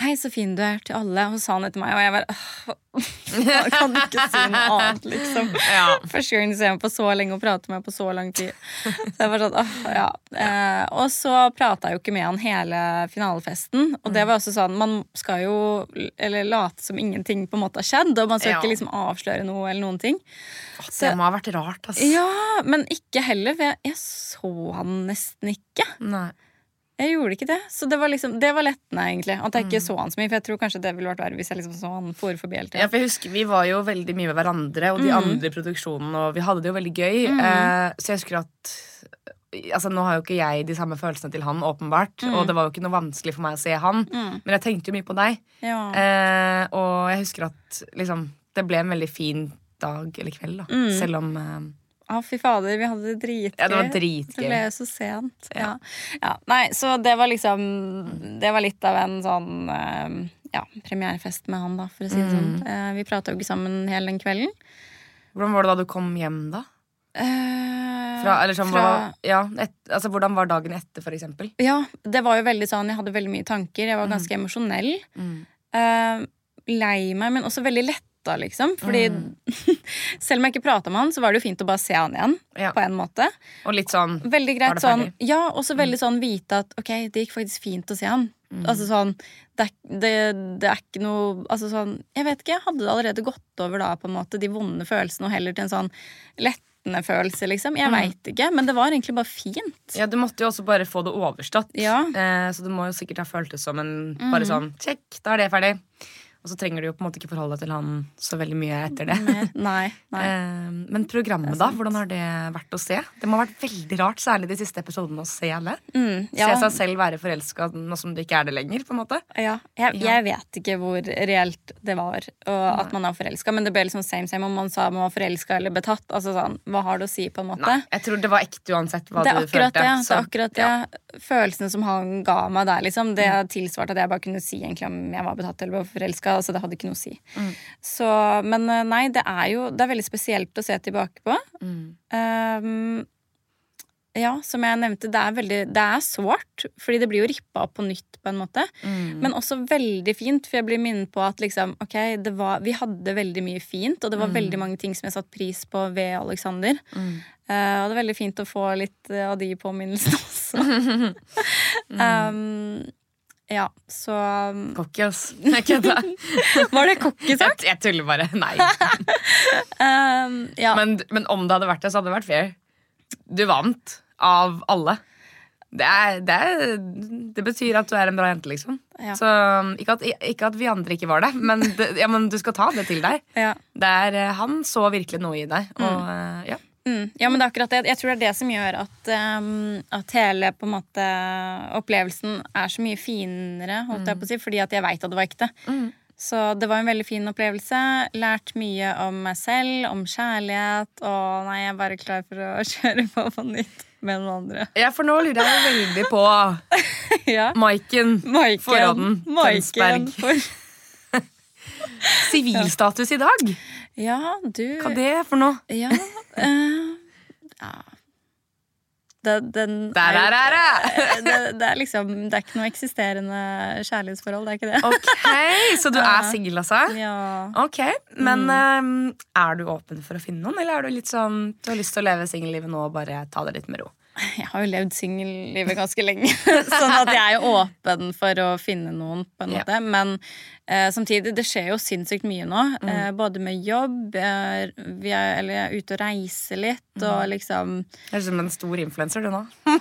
[SPEAKER 2] Hei, så fin du er til alle. Og så sa han etter meg, og jeg bare «Åh, Jeg kan ikke si noe annet, liksom.
[SPEAKER 1] Ja.
[SPEAKER 2] Første gang du ser meg på så lenge og prater med meg på så lang tid. Så jeg bare sånn, åh, ja. Eh, og så prata jeg jo ikke med han hele finalefesten. Og det var også sånn, man skal jo eller late som ingenting på en måte har skjedd, og man skal
[SPEAKER 1] Ja.
[SPEAKER 2] ikke liksom avsløre noe eller noen ting.
[SPEAKER 1] Det må ha vært rart, altså.
[SPEAKER 2] Ja, men ikke heller, for jeg, jeg så han nesten ikke.
[SPEAKER 1] Nei.
[SPEAKER 2] Jeg gjorde ikke det. Så det var, liksom, det var lettende, egentlig. At jeg ikke
[SPEAKER 1] Mm.
[SPEAKER 2] så han så mye. For jeg tror kanskje det ville vært verre hvis jeg liksom så han for forbi hele
[SPEAKER 1] Ja, for jeg husker Vi var jo veldig mye med hverandre og de
[SPEAKER 2] Mm.
[SPEAKER 1] andre i produksjonen, og vi hadde det jo veldig gøy.
[SPEAKER 2] Mm.
[SPEAKER 1] Eh, så jeg husker at Altså, Nå har jo ikke jeg de samme følelsene til han, åpenbart,
[SPEAKER 2] Mm.
[SPEAKER 1] og det var jo ikke noe vanskelig for meg å se han,
[SPEAKER 2] Mm.
[SPEAKER 1] men jeg tenkte jo mye på deg.
[SPEAKER 2] Ja.
[SPEAKER 1] Eh, og jeg husker at liksom, det ble en veldig fin dag eller kveld, da.
[SPEAKER 2] Mm.
[SPEAKER 1] Selv om eh,
[SPEAKER 2] Å, fy fader, vi hadde det dritgøy.
[SPEAKER 1] Ja, det var
[SPEAKER 2] Det ble jo så sent. Ja.
[SPEAKER 1] Ja.
[SPEAKER 2] Nei, så det var liksom Det var litt av en sånn eh, ja, premierefest med han, da, for å si det
[SPEAKER 1] Mm.
[SPEAKER 2] sånn. Vi prata jo ikke sammen hele den kvelden.
[SPEAKER 1] Hvordan var det da du kom hjem, da?
[SPEAKER 2] Eh,
[SPEAKER 1] Fra, eller sånn,
[SPEAKER 2] fra-
[SPEAKER 1] hva, ja, et, altså, hvordan var dagen etter, for eksempel?
[SPEAKER 2] Ja, det var jo veldig sånn Jeg hadde veldig mye tanker. Jeg var ganske emosjonell.
[SPEAKER 1] Mm.
[SPEAKER 2] Uh, lei meg, men også veldig letta, liksom. Fordi
[SPEAKER 1] Mm.
[SPEAKER 2] selv om jeg ikke prata med han, så var det jo fint å bare se han igjen.
[SPEAKER 1] Ja.
[SPEAKER 2] På en måte.
[SPEAKER 1] Og litt sånn
[SPEAKER 2] Veldig greit
[SPEAKER 1] det
[SPEAKER 2] sånn?
[SPEAKER 1] Mm.
[SPEAKER 2] Ja, også veldig sånn vite at ok, det gikk faktisk fint å se han. Altså sånn det det, det er ikke noe Altså sånn Jeg vet ikke, jeg hadde det allerede gått over da, på en måte, de vonde følelsene, og heller til en sånn lettende følelse, liksom. Jeg
[SPEAKER 1] Mm.
[SPEAKER 2] veit ikke, men det var egentlig bare fint.
[SPEAKER 1] Ja, du måtte jo også bare få det overstått.
[SPEAKER 2] Ja.
[SPEAKER 1] Eh, så du må jo sikkert ha føltes som en
[SPEAKER 2] mm.
[SPEAKER 1] Bare sånn check, da er det ferdig. Og så trenger du jo på en måte ikke forholde deg til han så veldig mye etter det.
[SPEAKER 2] Nei. nei.
[SPEAKER 1] Eh, men programmet, da? Hvordan har det vært å se? Det må ha vært veldig rart, særlig de siste episodene, å se alle.
[SPEAKER 2] Mm, ja.
[SPEAKER 1] Se seg selv være forelska nå som det ikke er det lenger. på en måte
[SPEAKER 2] Ja, jeg, jeg vet ikke hvor reelt det var og at man er forelska, men det ble liksom same same om man sa man var forelska eller betatt. Altså sånn, Hva har det å si, på en måte?
[SPEAKER 1] Nei, Jeg tror det var ekte uansett hva
[SPEAKER 2] det
[SPEAKER 1] du følte.
[SPEAKER 2] det. det,
[SPEAKER 1] så-
[SPEAKER 2] er akkurat det.
[SPEAKER 1] ja.
[SPEAKER 2] Følelsene som han ga meg der, liksom, det tilsvarte at jeg bare kunne si egentlig om jeg var betatt eller forelska. Altså, det hadde ikke noe å si.
[SPEAKER 1] Mm.
[SPEAKER 2] Så, men eh, nei, det er jo det er veldig spesielt å se tilbake på.
[SPEAKER 1] Mm.
[SPEAKER 2] Um, ja, som jeg nevnte, det er veldig Det er sårt, fordi det blir jo rippa opp på nytt, på en måte.
[SPEAKER 1] Mm.
[SPEAKER 2] Men også veldig fint, for jeg blir minnet på at liksom, ok, det var, vi hadde veldig mye fint, og det var
[SPEAKER 1] Mm.
[SPEAKER 2] veldig mange ting som jeg satte pris på ved Alexander.
[SPEAKER 1] Mm.
[SPEAKER 2] Uh, og det er veldig fint å få litt eh, av de påminnelsene også. um, ja, så
[SPEAKER 1] Cocky, ass. Jeg kødder.
[SPEAKER 2] Var det cocky sagt?
[SPEAKER 1] jeg tuller bare. Nei.
[SPEAKER 2] Um, ja.
[SPEAKER 1] Men, men om det hadde vært det, så hadde det vært fair. Du vant. Av alle. Det, er, det, er, det betyr at du er en bra jente, liksom.
[SPEAKER 2] Ja.
[SPEAKER 1] Så ikke at, ikke at vi andre ikke var det, men, det, ja, men du skal ta det til deg.
[SPEAKER 2] ja.
[SPEAKER 1] Det er, eh, han så virkelig noe i deg. Og, mm. ja.
[SPEAKER 2] Mm, ja, men det er akkurat det. Jeg tror det er det som gjør at, um, at hele på en måte opplevelsen er så mye finere, holdt jeg på å si, fordi at jeg veit at det var ekte.
[SPEAKER 1] Mm.
[SPEAKER 2] Så det var en veldig fin opplevelse. Lært mye om meg selv, om kjærlighet. Og nei, jeg er bare klar for å kjøre på på nytt med noen andre.
[SPEAKER 1] ja, for nå lurer jeg veldig på
[SPEAKER 2] ja.
[SPEAKER 1] Maiken
[SPEAKER 2] Maiken.
[SPEAKER 1] Forråden Tønsberg.
[SPEAKER 2] For...
[SPEAKER 1] Sivilstatus i dag.
[SPEAKER 2] Ja, du
[SPEAKER 1] Hva er det for noe?
[SPEAKER 2] Ja. Eh, ja. det, den
[SPEAKER 1] er
[SPEAKER 2] er,
[SPEAKER 1] det!
[SPEAKER 2] det, er liksom Det er ikke noe eksisterende kjærlighetsforhold, det er ikke det.
[SPEAKER 1] Ok, Så du er singel, altså?
[SPEAKER 2] Ja.
[SPEAKER 1] Ok, Men eh, er du åpen for å finne noen, eller er du litt sånn du har lyst til å leve singellivet nå og bare ta det litt med ro?
[SPEAKER 2] Jeg har jo levd singellivet ganske lenge, sånn at jeg er åpen for å finne noen. på en
[SPEAKER 1] Ja.
[SPEAKER 2] måte Men eh, samtidig, det skjer jo sinnssykt mye nå.
[SPEAKER 1] Mm.
[SPEAKER 2] Eh, både med jobb, eh, vi er, eller jeg er ute og reiser litt,
[SPEAKER 1] Mm.
[SPEAKER 2] og liksom
[SPEAKER 1] Du er som en stor influenser, du nå.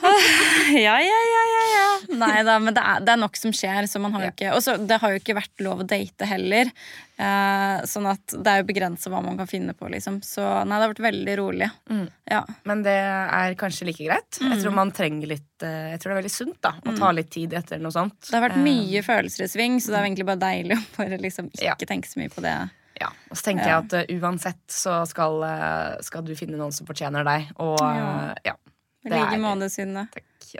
[SPEAKER 2] Ja, ja, ja, ja, ja. Nei da, men det er, det er nok som skjer. Så man har jo ikke, og det har jo ikke vært lov å date heller. Eh, sånn at det er jo begrensa hva man kan finne på, liksom. Så nei, det har vært veldig rolig.
[SPEAKER 1] Mm.
[SPEAKER 2] Ja.
[SPEAKER 1] Men det er kanskje like greit. Jeg
[SPEAKER 2] Mm.
[SPEAKER 1] tror man trenger litt eh, Jeg tror det er veldig sunt da å ta litt tid etter noe sånt.
[SPEAKER 2] Det har vært
[SPEAKER 1] Eh,
[SPEAKER 2] mye følelser i sving, så det er egentlig bare deilig å bare liksom ikke
[SPEAKER 1] Ja.
[SPEAKER 2] tenke så mye på det.
[SPEAKER 1] Ja, og så tenker
[SPEAKER 2] Ja.
[SPEAKER 1] jeg at uh, uansett så skal, uh, skal du finne noen som fortjener deg. Og
[SPEAKER 2] Ja.
[SPEAKER 1] eh, ja,
[SPEAKER 2] I like måte, Synne.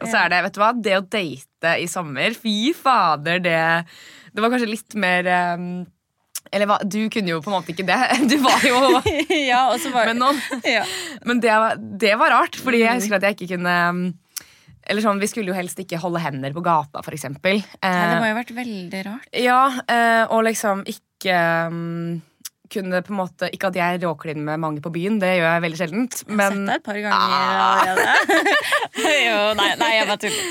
[SPEAKER 1] Og så er det, vet du hva, det å date i sommer, fy fader, det Det var kanskje litt mer eh, Eller hva, du kunne jo på en måte ikke det. Du var jo
[SPEAKER 2] ja, var
[SPEAKER 1] med noen.
[SPEAKER 2] ja.
[SPEAKER 1] Men det var, det var rart, fordi
[SPEAKER 2] Mm.
[SPEAKER 1] jeg husker at jeg ikke kunne um, Eller sånn, Vi skulle jo helst ikke holde hender på gata, for eksempel.
[SPEAKER 2] ja, det
[SPEAKER 1] Eh,
[SPEAKER 2] må jo ha vært veldig rart.
[SPEAKER 1] ja, eh, og liksom ikke um, kunne på en måte Ikke at jeg råkliner med mange på byen, det gjør jeg veldig sjeldent.
[SPEAKER 2] Jeg har
[SPEAKER 1] Men
[SPEAKER 2] sett deg et par ganger
[SPEAKER 1] Ah.
[SPEAKER 2] allerede. jo, nei, nei, jeg bare tuller.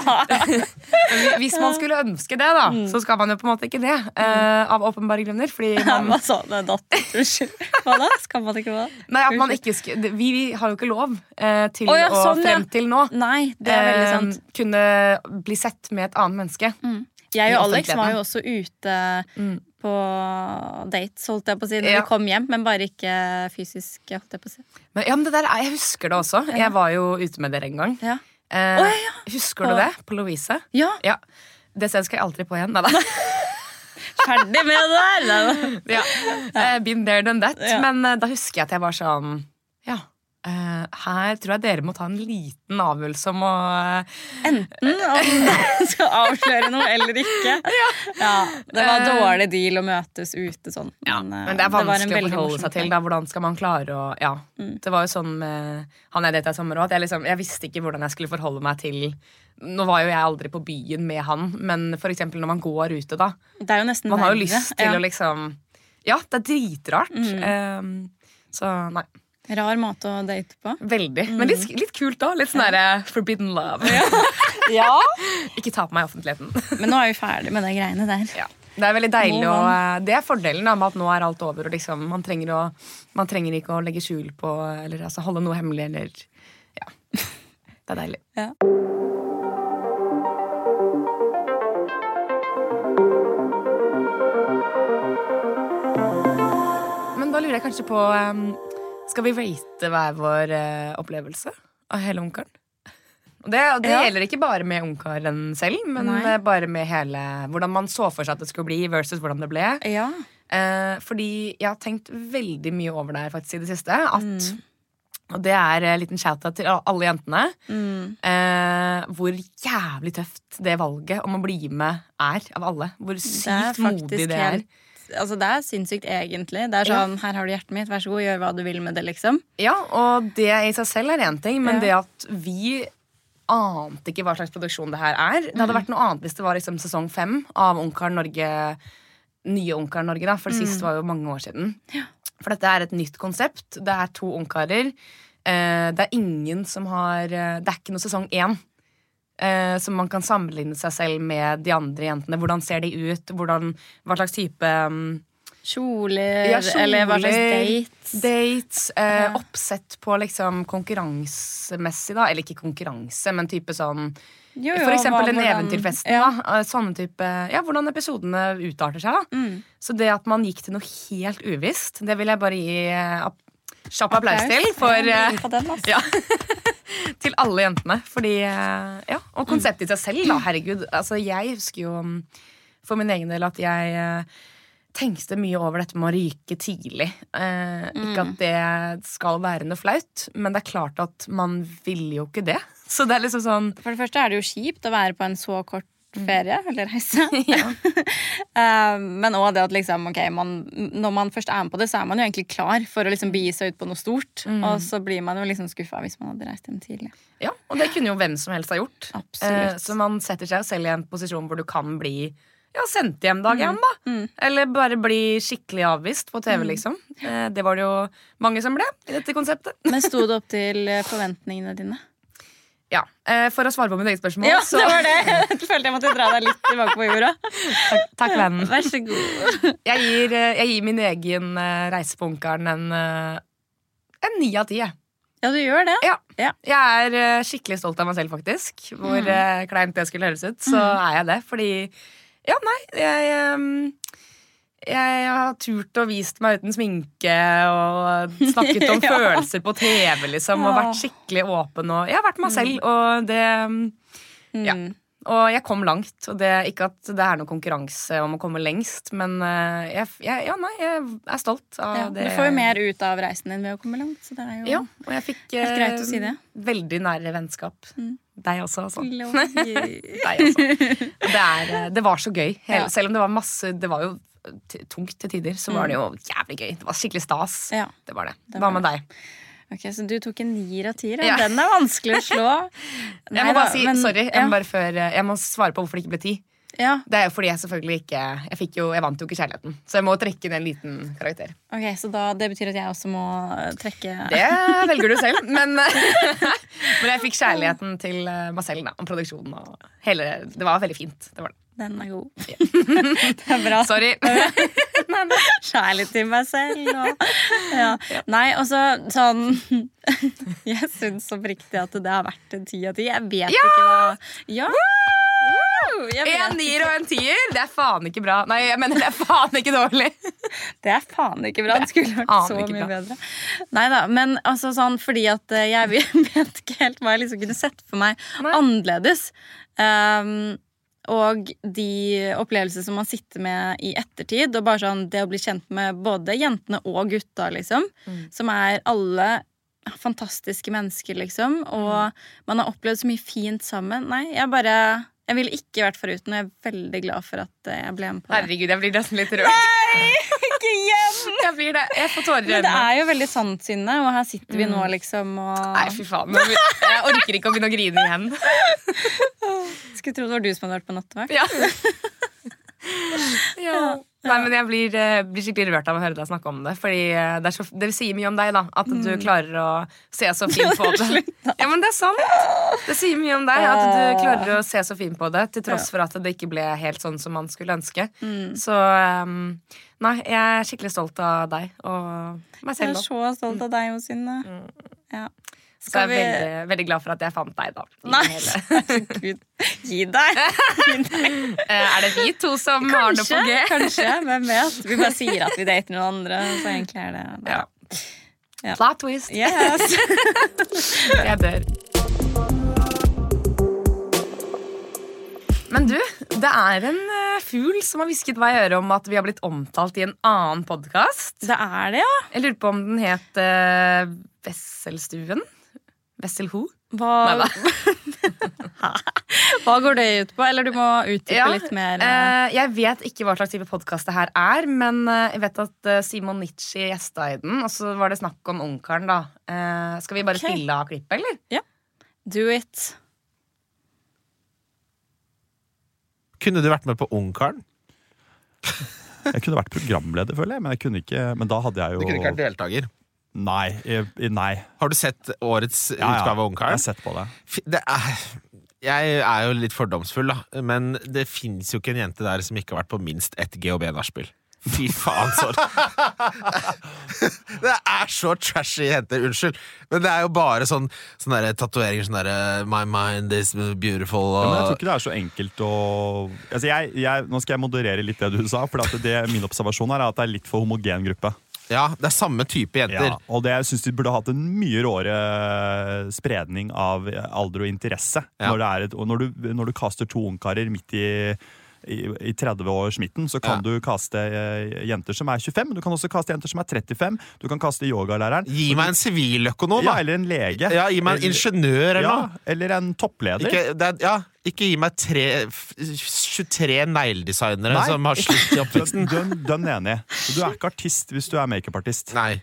[SPEAKER 1] Hvis man skulle ønske det, da,
[SPEAKER 2] Mm.
[SPEAKER 1] så skal man jo på en måte ikke det. Uh, av åpenbare grunner. Fordi man,
[SPEAKER 2] Hva sa du? Unnskyld. Hva da? Skal man ikke hva?
[SPEAKER 1] nei, at man ikke sk vi, vi har jo ikke lov uh, til
[SPEAKER 2] Å ja, sånn,
[SPEAKER 1] frem til nå
[SPEAKER 2] Nei, det er veldig
[SPEAKER 1] eh,
[SPEAKER 2] sant.
[SPEAKER 1] kunne bli sett med et annet menneske.
[SPEAKER 2] Jeg
[SPEAKER 1] i
[SPEAKER 2] og Alex var jo også ute
[SPEAKER 1] Mm.
[SPEAKER 2] På dates, holdt jeg på å si, når
[SPEAKER 1] Ja.
[SPEAKER 2] vi kom hjem, men bare ikke fysisk. holdt jeg på å si.
[SPEAKER 1] Men, ja, men det der, er- Jeg husker det også. Jeg var jo ute med dere en gang.
[SPEAKER 2] Ja.
[SPEAKER 1] Eh,
[SPEAKER 2] oh, ja, ja.
[SPEAKER 1] Husker du det? På Lovise?
[SPEAKER 2] ja,
[SPEAKER 1] Ja. Det stedet skal jeg aldri på igjen. Neida.
[SPEAKER 2] ferdig med det der! Nei, da.
[SPEAKER 1] ja. Eh, been there, done that.
[SPEAKER 2] Ja.
[SPEAKER 1] Men eh, da husker jeg at jeg var sånn Ja. Eh, her tror jeg dere må ta en liten avgjørelse om å eh,
[SPEAKER 2] Enten om dere skal avsløre noe eller ikke. Ja, Det var
[SPEAKER 1] Eh.
[SPEAKER 2] dårlig deal å møtes ute sånn. Men, ja,
[SPEAKER 1] Men det er vanskelig det
[SPEAKER 2] å
[SPEAKER 1] forholde seg til. Da. Hvordan skal man klare å Ja.
[SPEAKER 2] Mm.
[SPEAKER 1] Det var jo sånn med han jeg data i sommer òg, jeg, liksom, jeg visste ikke hvordan jeg skulle forholde meg til Nå var jo jeg aldri på byen med han, men for eksempel når man går ute, da.
[SPEAKER 2] Det er jo nesten
[SPEAKER 1] Man har jo lyst til
[SPEAKER 2] ja.
[SPEAKER 1] å liksom Ja, det er dritrart.
[SPEAKER 2] Mm.
[SPEAKER 1] Um, så nei.
[SPEAKER 2] Rar måte å date på.
[SPEAKER 1] Veldig. Men litt, litt kult, da. Litt sånn derre forbidden love.
[SPEAKER 2] Ja.
[SPEAKER 1] ikke ta på meg i offentligheten.
[SPEAKER 2] Men nå er vi ferdig med de greiene der.
[SPEAKER 1] ja. Det er veldig deilig
[SPEAKER 2] og.
[SPEAKER 1] Det er fordelen da, med at nå er alt over. Og liksom, man, trenger å, man trenger ikke å legge skjul på Eller altså, holde noe hemmelig eller Ja. Det er deilig.
[SPEAKER 2] Ja.
[SPEAKER 1] Men da lurer jeg kanskje på um, Skal vi rate hver vår eh, opplevelse av hele Ungkaren? Og det, og det
[SPEAKER 2] Ja.
[SPEAKER 1] gjelder ikke bare med Ungkaren selv, men
[SPEAKER 2] Nei.
[SPEAKER 1] eh, bare med hele hvordan man så for seg at det skulle bli, versus hvordan det ble.
[SPEAKER 2] Ja.
[SPEAKER 1] Eh, fordi jeg har tenkt veldig mye over det her faktisk i det siste. At,
[SPEAKER 2] Mm.
[SPEAKER 1] Og det er en liten shout-out til alle jentene.
[SPEAKER 2] Mm.
[SPEAKER 1] Eh, hvor jævlig tøft det valget om å bli med er av alle. Hvor sykt modig det er.
[SPEAKER 2] Altså, det er sinnssykt, egentlig. Det er
[SPEAKER 1] Ja.
[SPEAKER 2] sånn, Her har du hjertet mitt, vær så god, gjør hva du vil med det, liksom.
[SPEAKER 1] Ja, og det i seg selv er én ting, men
[SPEAKER 2] Ja.
[SPEAKER 1] det at vi ante ikke hva slags produksjon det her er. Det hadde vært noe annet hvis det var liksom sesong fem av Ungkaren Norge. Nye Ungkaren Norge, da, for sist var jo mange år siden. For dette er et nytt konsept. Det er to ungkarer. Eh, det er ingen som har eh, Det er ikke noe sesong én. Eh, som man kan sammenligne seg selv med de andre jentene. Hvordan ser de ut? Hvordan, hva slags type um,
[SPEAKER 2] Kjoler,
[SPEAKER 1] Ja,
[SPEAKER 2] eller hva slags dates.
[SPEAKER 1] Dates, eh,
[SPEAKER 2] Ja.
[SPEAKER 1] oppsett på liksom konkurransemessig, da. Eller ikke konkurranse, men type sånn
[SPEAKER 2] Jo, jo,
[SPEAKER 1] For eksempel
[SPEAKER 2] hva-
[SPEAKER 1] en
[SPEAKER 2] hvordan-
[SPEAKER 1] Eventyrfesten.
[SPEAKER 2] Ja.
[SPEAKER 1] Da. Eh, Sånne type, ja, hvordan episodene utarter seg. da
[SPEAKER 2] Mm.
[SPEAKER 1] Så det at man gikk til noe helt uvisst, det vil jeg bare gi eh, kjapp applaus til. For,
[SPEAKER 2] Ja,
[SPEAKER 1] eh,
[SPEAKER 2] den, altså.
[SPEAKER 1] ja. Til alle jentene. Fordi, eh, ja, Og konseptet i seg selv, da. Herregud. Altså, jeg husker jo mm, for min egen del at jeg eh, tenkte mye over dette med å ryke tidlig. Eh, Ikke at det skal være noe flaut, men det er klart at man vil jo ikke det. Så det er liksom sånn
[SPEAKER 2] For det første er det jo kjipt å være på en så kort ferie, eller reise. Eh, men òg det at liksom, okay, man, når man først er med på det, så er man jo egentlig klar for å liksom begi seg ut på noe stort. Og så blir man jo liksom skuffa hvis man hadde reist hjem tidlig.
[SPEAKER 1] Ja, Og det kunne jo hvem som helst ha gjort. Eh, så man setter seg selv i en posisjon hvor du kan bli ja, sendt hjem dag én, da. Eller bare bli skikkelig avvist på TV, liksom. Eh, det var det jo mange som ble i dette konseptet.
[SPEAKER 2] Men sto det opp til eh, forventningene dine?
[SPEAKER 1] Ja, eh, For å svare på mitt eget spørsmål,
[SPEAKER 2] Ja,
[SPEAKER 1] så
[SPEAKER 2] det var det! Jeg følte jeg måtte dra deg litt tilbake på jorda.
[SPEAKER 1] takk, takk vennen.
[SPEAKER 2] Vær så god.
[SPEAKER 1] Jeg gir, eh, jeg gir min egen reisepunkeren reise på Ungkaren en eh, ni av ti. jeg.
[SPEAKER 2] Ja, du gjør det.
[SPEAKER 1] Ja.
[SPEAKER 2] Ja.
[SPEAKER 1] Jeg er eh, skikkelig stolt av meg selv, faktisk. Hvor
[SPEAKER 2] Mm.
[SPEAKER 1] eh, kleint det skulle høres ut, så er jeg det. Fordi Ja, nei, jeg ehm, jeg har turt og vist meg uten sminke og snakket om
[SPEAKER 2] Ja.
[SPEAKER 1] følelser på TV, liksom, og vært skikkelig åpen. Og jeg har vært meg selv, og det Ja.
[SPEAKER 2] Mm.
[SPEAKER 1] Og jeg kom langt. Og det, ikke at det er noen konkurranse om å komme lengst, men eh, jeg, jeg, ja, nei, jeg er stolt av
[SPEAKER 2] Ja,
[SPEAKER 1] det.
[SPEAKER 2] du får jo mer ut av reisen din ved å komme langt. Så det er jo
[SPEAKER 1] Ja, og jeg fikk
[SPEAKER 2] Helt å si
[SPEAKER 1] eh, veldig nære vennskap.
[SPEAKER 2] Mm.
[SPEAKER 1] Deg også, altså. Deg også. Det, er, eh, det var så gøy. Hele. Selv om det var masse Det var jo tungt til tider, så var det jo jævlig gøy. Det var skikkelig stas.
[SPEAKER 2] Ja.
[SPEAKER 1] Det var det.
[SPEAKER 2] Det
[SPEAKER 1] Hva
[SPEAKER 2] var
[SPEAKER 1] med deg?
[SPEAKER 2] Ok, Så du tok en nier av tier?
[SPEAKER 1] Ja.
[SPEAKER 2] Den er vanskelig å slå.
[SPEAKER 1] Jeg må bare si,
[SPEAKER 2] men-
[SPEAKER 1] sorry, jeg må, bare før, eh, jeg må svare på hvorfor det ikke ble ti.
[SPEAKER 2] Ja,
[SPEAKER 1] Det er jo fordi jeg selvfølgelig ikke Jeg, fikk jo, jeg vant jo ikke kjærligheten. Så jeg må trekke inn en liten karakter.
[SPEAKER 2] ok, Så da, det betyr at jeg også må eh, trekke
[SPEAKER 1] Det velger du selv, men, men jeg fikk kjærligheten til eh, meg selv da, og produksjonen. Og hele, det var veldig fint. Det var det.
[SPEAKER 2] Den er god. det er bra.
[SPEAKER 1] Sorry.
[SPEAKER 2] Kjærlighet til meg selv og ja. Nei, og så sånn Jeg syns oppriktig at det har vært en ti av ti. Jeg vet ikke hva Ja!
[SPEAKER 1] En nier og en tier, det er faen ikke bra. Nei, jeg mener det er faen ikke dårlig.
[SPEAKER 2] Det er faen ikke bra. Det skulle vært så mye
[SPEAKER 1] bra.
[SPEAKER 2] bedre. Nei da, men altså sånn fordi at eh, jeg vet ikke helt hva jeg liksom kunne sett for meg
[SPEAKER 1] Nei.
[SPEAKER 2] annerledes. Um, og de opplevelser som man sitter med i ettertid, og bare sånn det å bli kjent med både jentene og gutta, liksom,
[SPEAKER 1] Mm.
[SPEAKER 2] som er alle fantastiske mennesker, liksom, og
[SPEAKER 1] Mm.
[SPEAKER 2] man har opplevd så mye fint sammen. Nei, jeg bare Jeg ville ikke vært foruten, og jeg er veldig glad for at eh, jeg ble med på det.
[SPEAKER 1] Herregud, jeg blir nesten litt rørt.
[SPEAKER 2] Ikke igjen!
[SPEAKER 1] Jeg blir det. Jeg får tårer i
[SPEAKER 2] Men det er jo veldig sant, Synne, og her sitter vi nå, liksom, og
[SPEAKER 1] Nei, fy faen. Jeg orker ikke å begynne å grine igjen.
[SPEAKER 2] Skulle tro det var du som hadde vært på nattevakt.
[SPEAKER 1] Ja. ja. Nei, men Jeg blir, eh, blir skikkelig rørt av å høre deg snakke om det. Fordi eh, det, er så, det sier mye om deg, da. At du klarer å se så fin på det. Ja, men det er sant. Det sier mye om deg at du klarer å se så fin på det, til tross for at det ikke ble helt sånn som man skulle ønske. Så um, nei, jeg er skikkelig stolt av deg og meg selv.
[SPEAKER 2] Jeg
[SPEAKER 1] er
[SPEAKER 2] så stolt av deg, Synne. Ja.
[SPEAKER 1] Så jeg er
[SPEAKER 2] vi
[SPEAKER 1] veldig, veldig glad for at jeg fant deg, da.
[SPEAKER 2] Nei,
[SPEAKER 1] gud,
[SPEAKER 2] herregud. Gi deg. Gi deg.
[SPEAKER 1] Eh, Er det vi to som har noe på G?
[SPEAKER 2] kanskje. Hvem vet? Vi bare sier at vi dater noen andre, så egentlig er det
[SPEAKER 1] Ja.
[SPEAKER 2] Ja.
[SPEAKER 1] Plot twist.
[SPEAKER 2] Yes.
[SPEAKER 1] Jeg dør. Men du, det er en eh, fugl som har hvisket meg i øret om at vi har blitt omtalt i en annen podkast.
[SPEAKER 2] Det er det, ja.
[SPEAKER 1] Jeg lurer på om den het uh, Wesselstuen? Wesselho?
[SPEAKER 2] Hva, hva går det ut på? Eller du må utdype
[SPEAKER 1] Ja,
[SPEAKER 2] litt mer. eh.
[SPEAKER 1] Eh, jeg vet ikke hva slags type podkast det her er, men eh, jeg vet at eh, Simon Nitschi gjesta i den, og så var det snakk om Ungkaren, da. Eh, skal vi bare
[SPEAKER 2] okay.
[SPEAKER 1] spille av klippet, eller? Ja.
[SPEAKER 2] Do it.
[SPEAKER 3] Kunne du vært med på Ungkaren?
[SPEAKER 4] Jeg kunne vært programleder, føler jeg, men, jeg kunne ikke, men da hadde jeg jo
[SPEAKER 3] Du kunne ikke vært deltaker.
[SPEAKER 4] Nei. i- i- nei.
[SPEAKER 3] Har du sett årets
[SPEAKER 4] Ja, ja.
[SPEAKER 3] utgave av
[SPEAKER 4] Jeg har sett på det.
[SPEAKER 3] Det er, jeg er jo litt fordomsfull, da. Men det fins jo ikke en jente der som ikke har vært på minst ett GHB-nachspiel. Fy faen, så Det er så trashy jenter. Unnskyld. Men det er jo bare sånn Sånne tatoveringer sånn derre My mind is beautiful
[SPEAKER 4] Ja, men jeg tror ikke det er så enkelt å altså jeg, jeg, Nå skal jeg moderere litt det du sa, for at det, min observasjon er at det er litt for homogen gruppe.
[SPEAKER 3] Ja, det er samme type jenter.
[SPEAKER 4] Ja, og det, jeg syns de burde hatt en mye råere spredning av alder og interesse.
[SPEAKER 3] Ja.
[SPEAKER 4] Når, det et, og når, du, når du kaster to ungkarer midt i i, i 30-årsmidten så kan
[SPEAKER 3] Ja.
[SPEAKER 4] du kaste eh, jenter som er 25, men du kan også kaste jenter som er 35. Du kan kaste yogalæreren.
[SPEAKER 3] Gi meg en siviløkonom, da!
[SPEAKER 4] Ja, eller en lege.
[SPEAKER 3] Ja, gi meg en ingeniør eller
[SPEAKER 4] ja,
[SPEAKER 3] noe.
[SPEAKER 4] eller en toppleder.
[SPEAKER 3] Ikke, det ja, Ikke gi meg tre, 23 negledesignere som har slutt i oppveksten.
[SPEAKER 4] dønn, dønn enig. Du er ikke artist hvis du er makeupartist.
[SPEAKER 3] Nei.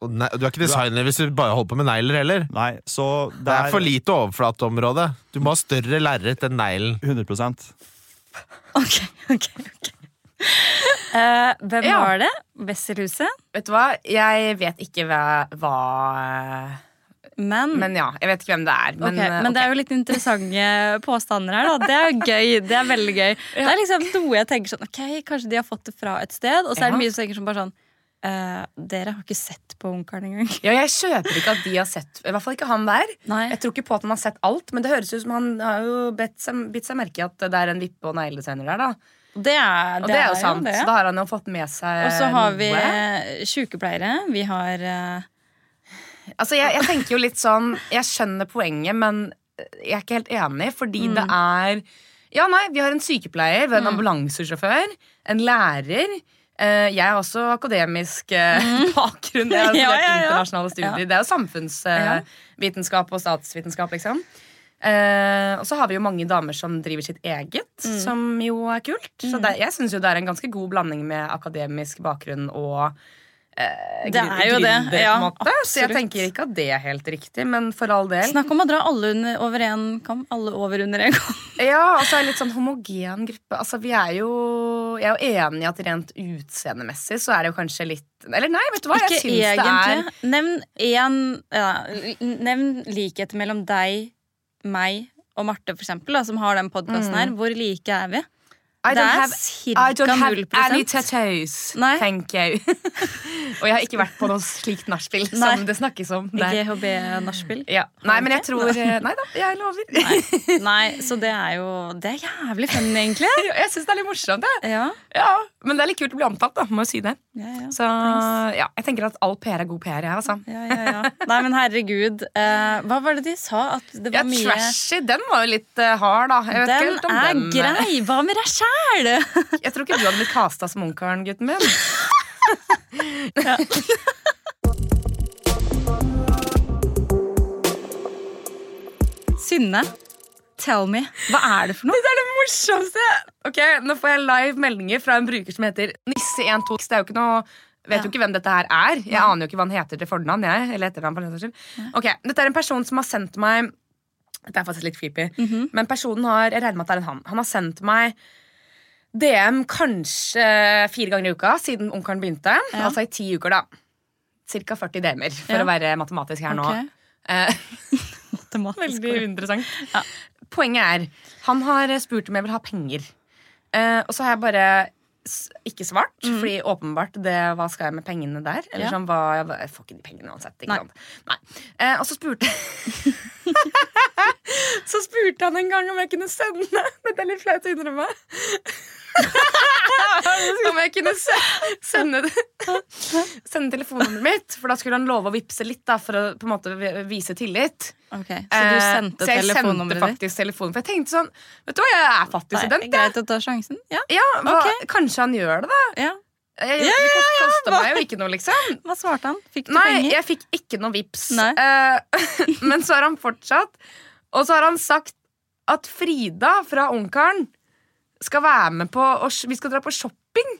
[SPEAKER 3] Og Nei. du er ikke designer hvis du bare holder på med negler heller.
[SPEAKER 4] Nei, så
[SPEAKER 3] Det er for lite overflateområde. Du må ha større lerret enn neglen.
[SPEAKER 4] 100
[SPEAKER 2] Ok, ok, ok. Uh, hvem
[SPEAKER 1] Ja.
[SPEAKER 2] var det? Wesselhuset?
[SPEAKER 1] Vet du hva? Jeg vet ikke hva, hva
[SPEAKER 2] Men,
[SPEAKER 1] Men ja, jeg vet ikke hvem det er. Men, okay,
[SPEAKER 2] men okay. det er jo litt interessante påstander her. Da. Det er jo gøy. Det er veldig gøy. Det er liksom noe jeg tenker sånn Ok, kanskje de har fått det fra et sted, og så er det
[SPEAKER 1] Ja.
[SPEAKER 2] mye som tenker sånn bare sånn Uh, Dere har ikke sett på Ungkaren engang.
[SPEAKER 1] Ja, jeg kjøper ikke at de har sett I hvert fall ikke han der.
[SPEAKER 2] Nei.
[SPEAKER 1] Jeg tror ikke på at han har sett alt, men det høres ut som han har jo bitt seg, bitt seg merke i at det er en vippe- og negledesigner der. da
[SPEAKER 2] Det er,
[SPEAKER 1] Og det, er jo sant,
[SPEAKER 2] det.
[SPEAKER 1] så da har han jo fått med seg
[SPEAKER 2] Og så har vi
[SPEAKER 1] noe.
[SPEAKER 2] eh, sykepleiere. Vi har eh,
[SPEAKER 1] Altså, jeg, jeg tenker jo litt sånn Jeg skjønner poenget, men jeg er ikke helt enig, fordi det er Ja, nei, vi har en sykepleier, vi har en ambulansesjåfør, en lærer. Eh, jeg har også akademisk eh, bakgrunn. Jeg har
[SPEAKER 2] Ja, ja, ja.
[SPEAKER 1] internasjonale studier. Det er jo samfunnsvitenskap og statsvitenskap, liksom. Uh, og så har vi jo mange damer som driver sitt eget, som jo er kult. Så det, jeg syns jo det er en ganske god blanding med akademisk bakgrunn og eh,
[SPEAKER 2] Det er jo det, ja,
[SPEAKER 1] en. Så jeg tenker ikke at det er helt riktig, men for all del.
[SPEAKER 2] Snakk om å dra alle under, over én kam. Alle over under en kam.
[SPEAKER 1] Ja, og så er det litt sånn homogen gruppe. Altså, vi er jo Jeg er jo enig i at rent utseendemessig så er det jo kanskje litt Eller nei, vet du hva? Jeg
[SPEAKER 2] Ikke
[SPEAKER 1] egentlig. det er.
[SPEAKER 2] Nevn én ja, Nevn likhet mellom deg, meg og Marte, for eksempel, da, som har den podkasten her. Hvor like er vi?
[SPEAKER 1] I
[SPEAKER 2] det er cirka
[SPEAKER 1] I don't have
[SPEAKER 2] 0%.
[SPEAKER 1] any tattoos.
[SPEAKER 2] Nei.
[SPEAKER 1] Thank you. og jeg har ikke vært på noe slikt nachspiel som det snakkes om. der.
[SPEAKER 2] GHB-nachspiel?
[SPEAKER 1] Ja. Nei, men jeg tror Nei da, jeg lover.
[SPEAKER 2] Nei. Nei, så det er jo Det er jævlig fun, egentlig.
[SPEAKER 1] jeg syns det er litt morsomt, jeg.
[SPEAKER 2] Ja,
[SPEAKER 1] Ja, men det er litt kult å bli omtalt, da. Må jo si det.
[SPEAKER 2] ja, ja.
[SPEAKER 1] Så ja, jeg tenker at all PR er god PR, jeg, altså.
[SPEAKER 2] Ja, ja, ja. Nei, men herregud. Uh, hva var det de sa? At det var mye
[SPEAKER 1] Trashy, den var jo litt uh, hard, da. Jeg vet ikke
[SPEAKER 2] Den er
[SPEAKER 1] den, eh,
[SPEAKER 2] grei! Hva med deg sjæl?
[SPEAKER 1] Jeg tror ikke du hadde blitt casta som ungkaren, gutten min.
[SPEAKER 2] Synne, tell me. Hva er det for noe?
[SPEAKER 1] Det er det morsomste! Ok, Nå får jeg live meldinger fra en bruker som heter Nisse12. Det er jo ikke noe Vet jo ikke hvem dette her er. Jeg aner jo ikke hva han heter til fornavn. jeg, eller etternavn for den. Ok, Dette er en person som har sendt meg Dette er faktisk litt creepy.
[SPEAKER 2] Mhm.
[SPEAKER 1] Men personen har Jeg regner med at det er en han. Han har sendt meg DM kanskje fire ganger i uka siden onkelen begynte.
[SPEAKER 2] Ja.
[SPEAKER 1] Altså i ti uker, da. Cirka 40 DM-er, for
[SPEAKER 2] Ja.
[SPEAKER 1] å være matematisk her nå. Eh,
[SPEAKER 2] Matematisk
[SPEAKER 1] Veldig interessant.
[SPEAKER 2] Ja.
[SPEAKER 1] Poenget er, han har spurt om jeg vil ha penger. Eh, og så har jeg bare ikke svart, fordi åpenbart det, hva skal jeg med pengene der? Eller
[SPEAKER 2] Ja.
[SPEAKER 1] sånn, hva, jeg, jeg får ikke de pengene uansett. Ikke
[SPEAKER 2] Nei.
[SPEAKER 1] sant? Nei. Eh, og så spurte Så spurte han en gang om jeg kunne sende Dette er litt flaut å innrømme. om jeg kunne sende, sende telefonnummeret mitt. For da skulle han love å vippse litt da, for å på en måte vise tillit.
[SPEAKER 2] Okay, Så du sendte
[SPEAKER 1] Eh,
[SPEAKER 2] sendte
[SPEAKER 1] så jeg sendte faktisk telefonen For jeg tenkte sånn Vet du hva, jeg er fattig student
[SPEAKER 2] greit å ta sjansen? Ja.
[SPEAKER 1] ja, hva,
[SPEAKER 2] Ok.
[SPEAKER 1] Kanskje han gjør det da
[SPEAKER 2] ja.
[SPEAKER 1] Jeg, Det kost, koster meg jo ikke noe liksom
[SPEAKER 2] Hva svarte han? Fikk du
[SPEAKER 1] Nei,
[SPEAKER 2] penger?
[SPEAKER 1] jeg fikk ikke noe vips
[SPEAKER 2] Nei.
[SPEAKER 1] Eh, Men så har han fortsatt Og så har han sagt At Frida fra Ungkaren Skal være med på Vi skal dra på shopping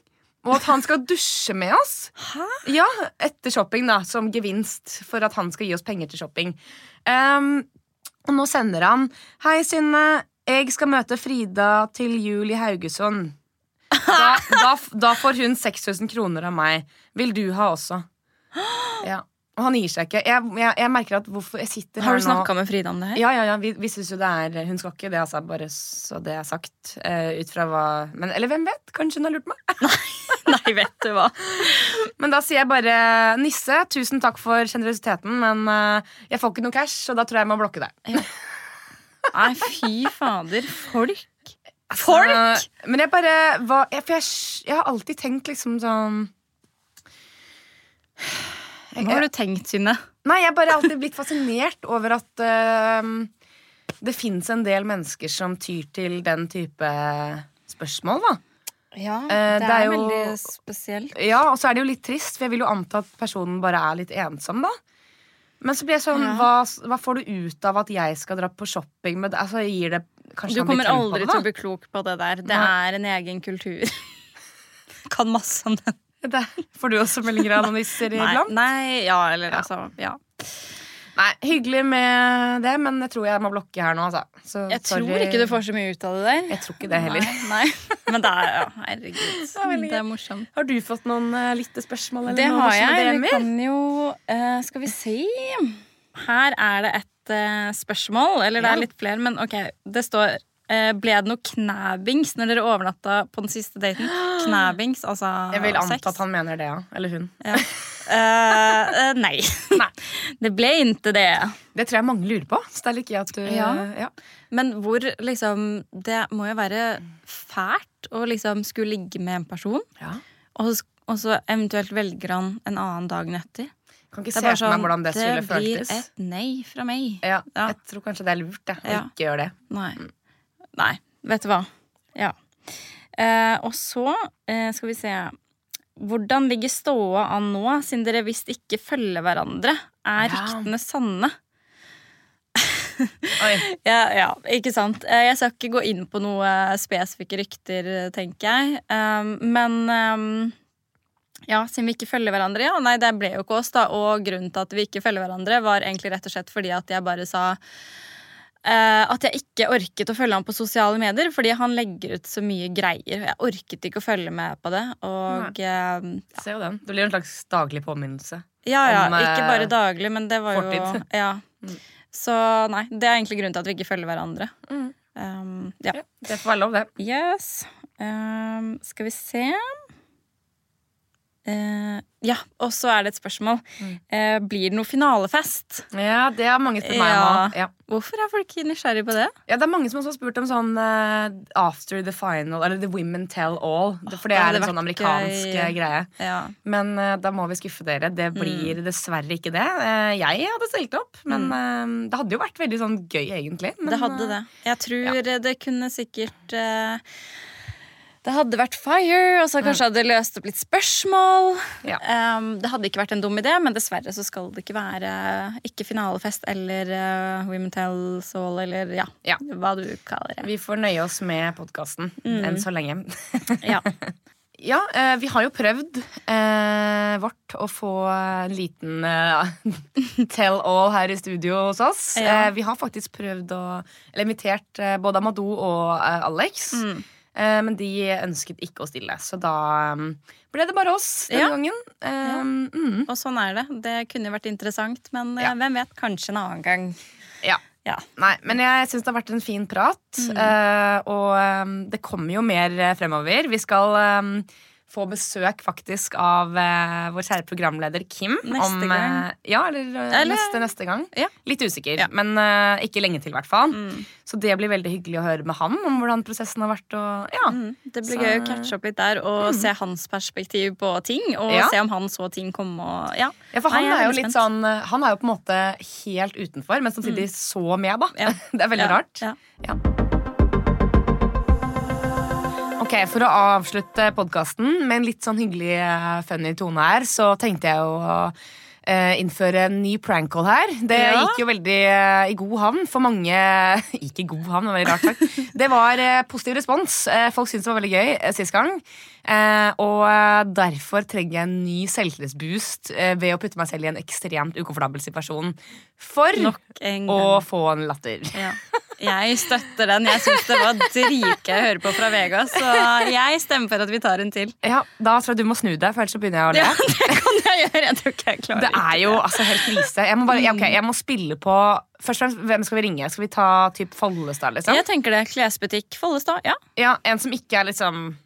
[SPEAKER 1] Og at han skal dusje med oss
[SPEAKER 2] Hæ?
[SPEAKER 1] Ja, etter shopping da Som gevinst for at han skal gi oss penger til shopping Um, Og nå sender han Hei Synne, jeg skal møte Frida til jul i Haugesund da, da, da får hun 6000 kroner av meg Vil du ha også? Ja og han gir seg ikke. Jeg, jeg, jeg merker at hvorfor jeg sitter
[SPEAKER 2] Har du
[SPEAKER 1] nå
[SPEAKER 2] snakka med Frida om det her?
[SPEAKER 1] Ja, ja, ja, vi, vi synes jo det er Hun skal ikke det, altså. Bare så det er sagt. Uh, ut fra hva men, Eller hvem vet? Kanskje hun har lurt meg?
[SPEAKER 2] Nei, vet du hva.
[SPEAKER 1] Men da sier jeg bare Nisse, tusen takk for sjenerøsiteten, men uh, jeg får ikke noe cash, så da tror jeg jeg må blokke deg.
[SPEAKER 2] Nei, fy fader. Folk. Folk!
[SPEAKER 1] Eh, men jeg bare hva, jeg, For jeg, jeg har alltid tenkt liksom sånn
[SPEAKER 2] Hva har du tenkt, Synne?
[SPEAKER 1] Nei, jeg har bare alltid blitt fascinert over at uh, det fins en del mennesker som tyr til den type spørsmål, da.
[SPEAKER 2] Ja,
[SPEAKER 1] det,
[SPEAKER 2] det,
[SPEAKER 1] det er
[SPEAKER 2] er,
[SPEAKER 1] jo-
[SPEAKER 2] veldig spesielt.
[SPEAKER 1] Ja, og så er det jo litt trist, for jeg vil jo anta at personen bare er litt ensom, da. Men så blir jeg sånn,
[SPEAKER 2] Ja.
[SPEAKER 1] hva, hva får du ut av at jeg skal dra på shopping med deg? Altså, gir det, kanskje
[SPEAKER 2] Du kommer aldri
[SPEAKER 1] det,
[SPEAKER 2] til å bli klok på det der. Det
[SPEAKER 1] Nei.
[SPEAKER 2] er en egen kultur. kan masse om den.
[SPEAKER 1] Det, får du også meldinger av
[SPEAKER 2] Nei,
[SPEAKER 1] iblant?
[SPEAKER 2] nei, ja, eller
[SPEAKER 1] Ja.
[SPEAKER 2] altså Ja.
[SPEAKER 1] Nei, hyggelig med det, men jeg tror jeg må blokke her nå, altså. Så,
[SPEAKER 2] Jeg
[SPEAKER 1] sorry.
[SPEAKER 2] tror ikke du får så mye ut av det der.
[SPEAKER 1] Jeg tror ikke det heller.
[SPEAKER 2] Nei, nei. Men det er ja, herregud.
[SPEAKER 1] er
[SPEAKER 2] Det er morsomt.
[SPEAKER 1] Har du fått noen uh, lyttespørsmål? eller
[SPEAKER 2] Det har jeg. Vi kan jo uh, Skal vi se Her er det et uh, spørsmål. Eller det er litt flere, men ok. Det står uh, Ble det noe knæbings når dere overnatta på den siste daten? Knæbings, altså sex?
[SPEAKER 1] Jeg vil anta
[SPEAKER 2] sex?
[SPEAKER 1] at han mener det, ja. Eller hun.
[SPEAKER 2] Ja. Uh, nei.
[SPEAKER 1] Nei.
[SPEAKER 2] Det ble ikke det.
[SPEAKER 1] Det tror jeg mange lurer på. Så det er litt at du
[SPEAKER 2] Ja.
[SPEAKER 1] ja.
[SPEAKER 2] Men hvor liksom Det må jo være fælt å liksom skulle ligge med en person,
[SPEAKER 1] Ja.
[SPEAKER 2] og, og så eventuelt velger han en annen dagen etter.
[SPEAKER 1] Kan ikke
[SPEAKER 2] Det
[SPEAKER 1] se for
[SPEAKER 2] sånn, meg
[SPEAKER 1] hvordan det skulle
[SPEAKER 2] blir et nei fra meg.
[SPEAKER 1] Ja,
[SPEAKER 2] Ja.
[SPEAKER 1] Jeg tror kanskje det er lurt det, å
[SPEAKER 2] Ja.
[SPEAKER 1] ikke gjøre det.
[SPEAKER 2] Nei. Nei, vet du hva. Ja. Eh, og så eh, skal vi se Hvordan ligger ståa an nå, siden dere visst ikke følger hverandre? Er ryktene sanne? Ja, ja, ikke sant. Eh, Jeg skal ikke gå inn på noe spesifikke rykter, tenker jeg. Um, men ja, siden vi ikke følger hverandre, ja. Nei, det ble jo ikke oss, da. Og grunnen til at vi ikke følger hverandre, var egentlig rett og slett fordi at jeg bare sa eh, at jeg ikke orket å følge ham på sosiale medier, fordi han legger ut så mye greier. Jeg orket ikke å følge med på det. Og eh,
[SPEAKER 1] Se jo den. Det blir en slags daglig påminnelse.
[SPEAKER 2] ja, ja,
[SPEAKER 1] Om, eh,
[SPEAKER 2] ikke bare daglig, men det var jo. Ja.
[SPEAKER 1] Mm.
[SPEAKER 2] Så nei, det er egentlig grunnen til at vi ikke følger hverandre.
[SPEAKER 1] Mm.
[SPEAKER 2] Um, ja.
[SPEAKER 1] Ja, det får være lov, det.
[SPEAKER 2] Yes. Um, skal vi se Eh, Ja, og så er det et spørsmål.
[SPEAKER 1] Mm.
[SPEAKER 2] Uh, blir det noe finalefest?
[SPEAKER 1] Ja, det har mange spurt meg
[SPEAKER 2] Ja.
[SPEAKER 1] om. Ja.
[SPEAKER 2] Hvorfor er folk nysgjerrig på det?
[SPEAKER 1] Ja, det er mange som også har spurt om sånn uh, after the final, eller the women tell all. Oh, For det er en sånn amerikansk
[SPEAKER 2] gøy.
[SPEAKER 1] greie.
[SPEAKER 2] Ja.
[SPEAKER 1] Men da må vi skuffe dere. Det blir dessverre ikke det. Jeg hadde stilt opp, men eh, det hadde jo vært veldig sånn gøy, egentlig. Men,
[SPEAKER 2] Det hadde det. Jeg tror det kunne sikkert Det hadde vært fire, og så kanskje hadde det løst opp litt spørsmål.
[SPEAKER 1] Ja.
[SPEAKER 2] Um, det hadde ikke vært en dum idé, men dessverre så skal det ikke være ikke finalefest eller uh, Women Tell Soul eller ja,
[SPEAKER 1] Ja.
[SPEAKER 2] hva du kaller det.
[SPEAKER 1] Vi får nøye oss med podkasten
[SPEAKER 2] Mm.
[SPEAKER 1] enn så lenge.
[SPEAKER 2] Ja.
[SPEAKER 1] Ja, uh, vi har jo prøvd uh, vårt å få en liten eh, tell all her i studio hos oss. Eh, vi har faktisk prøvd å Eller invitert eh, både Amadou og eh, Alex.
[SPEAKER 2] Mm.
[SPEAKER 1] Eh, men de ønsket ikke å stille, så da eh, ble det bare oss denne
[SPEAKER 2] Ja.
[SPEAKER 1] gangen.
[SPEAKER 2] Ja.
[SPEAKER 1] mm,
[SPEAKER 2] Og sånn er det. Det kunne jo vært interessant, men eh,
[SPEAKER 1] Ja.
[SPEAKER 2] hvem vet, kanskje en annen gang.
[SPEAKER 1] ja.
[SPEAKER 2] Ja.
[SPEAKER 1] Nei, men jeg syns det har vært en fin prat.
[SPEAKER 2] Mm.
[SPEAKER 1] eh, og eh, det kommer jo mer fremover. Vi skal få besøk faktisk av eh, vår kjære programleder Kim.
[SPEAKER 2] Neste
[SPEAKER 1] om,
[SPEAKER 2] gang.
[SPEAKER 1] eh, ja, eller, eh,
[SPEAKER 2] Eller-
[SPEAKER 1] neste neste gang.
[SPEAKER 2] Ja.
[SPEAKER 1] Litt usikker,
[SPEAKER 2] Ja.
[SPEAKER 1] men eh, ikke lenge til, i hvert fall.
[SPEAKER 2] Mm.
[SPEAKER 1] Så det blir veldig hyggelig å høre med han om hvordan prosessen har vært. Og, ja.
[SPEAKER 2] Mm. Det blir
[SPEAKER 1] Så-
[SPEAKER 2] gøy å catche opp litt der og se hans perspektiv på ting. Og se om han så ting komme og Ja.
[SPEAKER 1] For han
[SPEAKER 2] Nei, er
[SPEAKER 1] er jo litt sånn Han er jo på en måte helt utenfor, men samtidig så med, da. Det er veldig rart.
[SPEAKER 2] ja.
[SPEAKER 1] Ok, For å avslutte podkasten med en litt sånn hyggelig, eh, funny tone her, så tenkte jeg å eh, innføre en ny prank call her. Det
[SPEAKER 2] Ja.
[SPEAKER 1] gikk jo veldig eh, i god havn for mange Ikke i god havn, det var veldig rart sagt. Det var positiv respons. Folk syntes det var veldig gøy sist gang. Og derfor trenger jeg en ny selvtillitsboost ved å putte meg selv i en ekstremt ukomfortabel situasjon for å få en latter.
[SPEAKER 2] Ja. Jeg støtter den. Jeg syns det var dritgøy å høre på fra Vegas, så jeg stemmer for at vi tar en til.
[SPEAKER 1] Ja, Da tror jeg du må snu deg, for ellers så begynner jeg å le.
[SPEAKER 2] Ja, det kan jeg gjøre. Jeg tror ikke jeg klarer
[SPEAKER 1] Det er jo altså helt krise. Jeg må, bare, ja, jeg må spille på Først og fremst, Hvem skal vi ringe? Skal vi ta typ Follestad? liksom?
[SPEAKER 2] Jeg tenker det. Klesbutikk Follestad. Ja.
[SPEAKER 1] Ja, En som ikke er liksom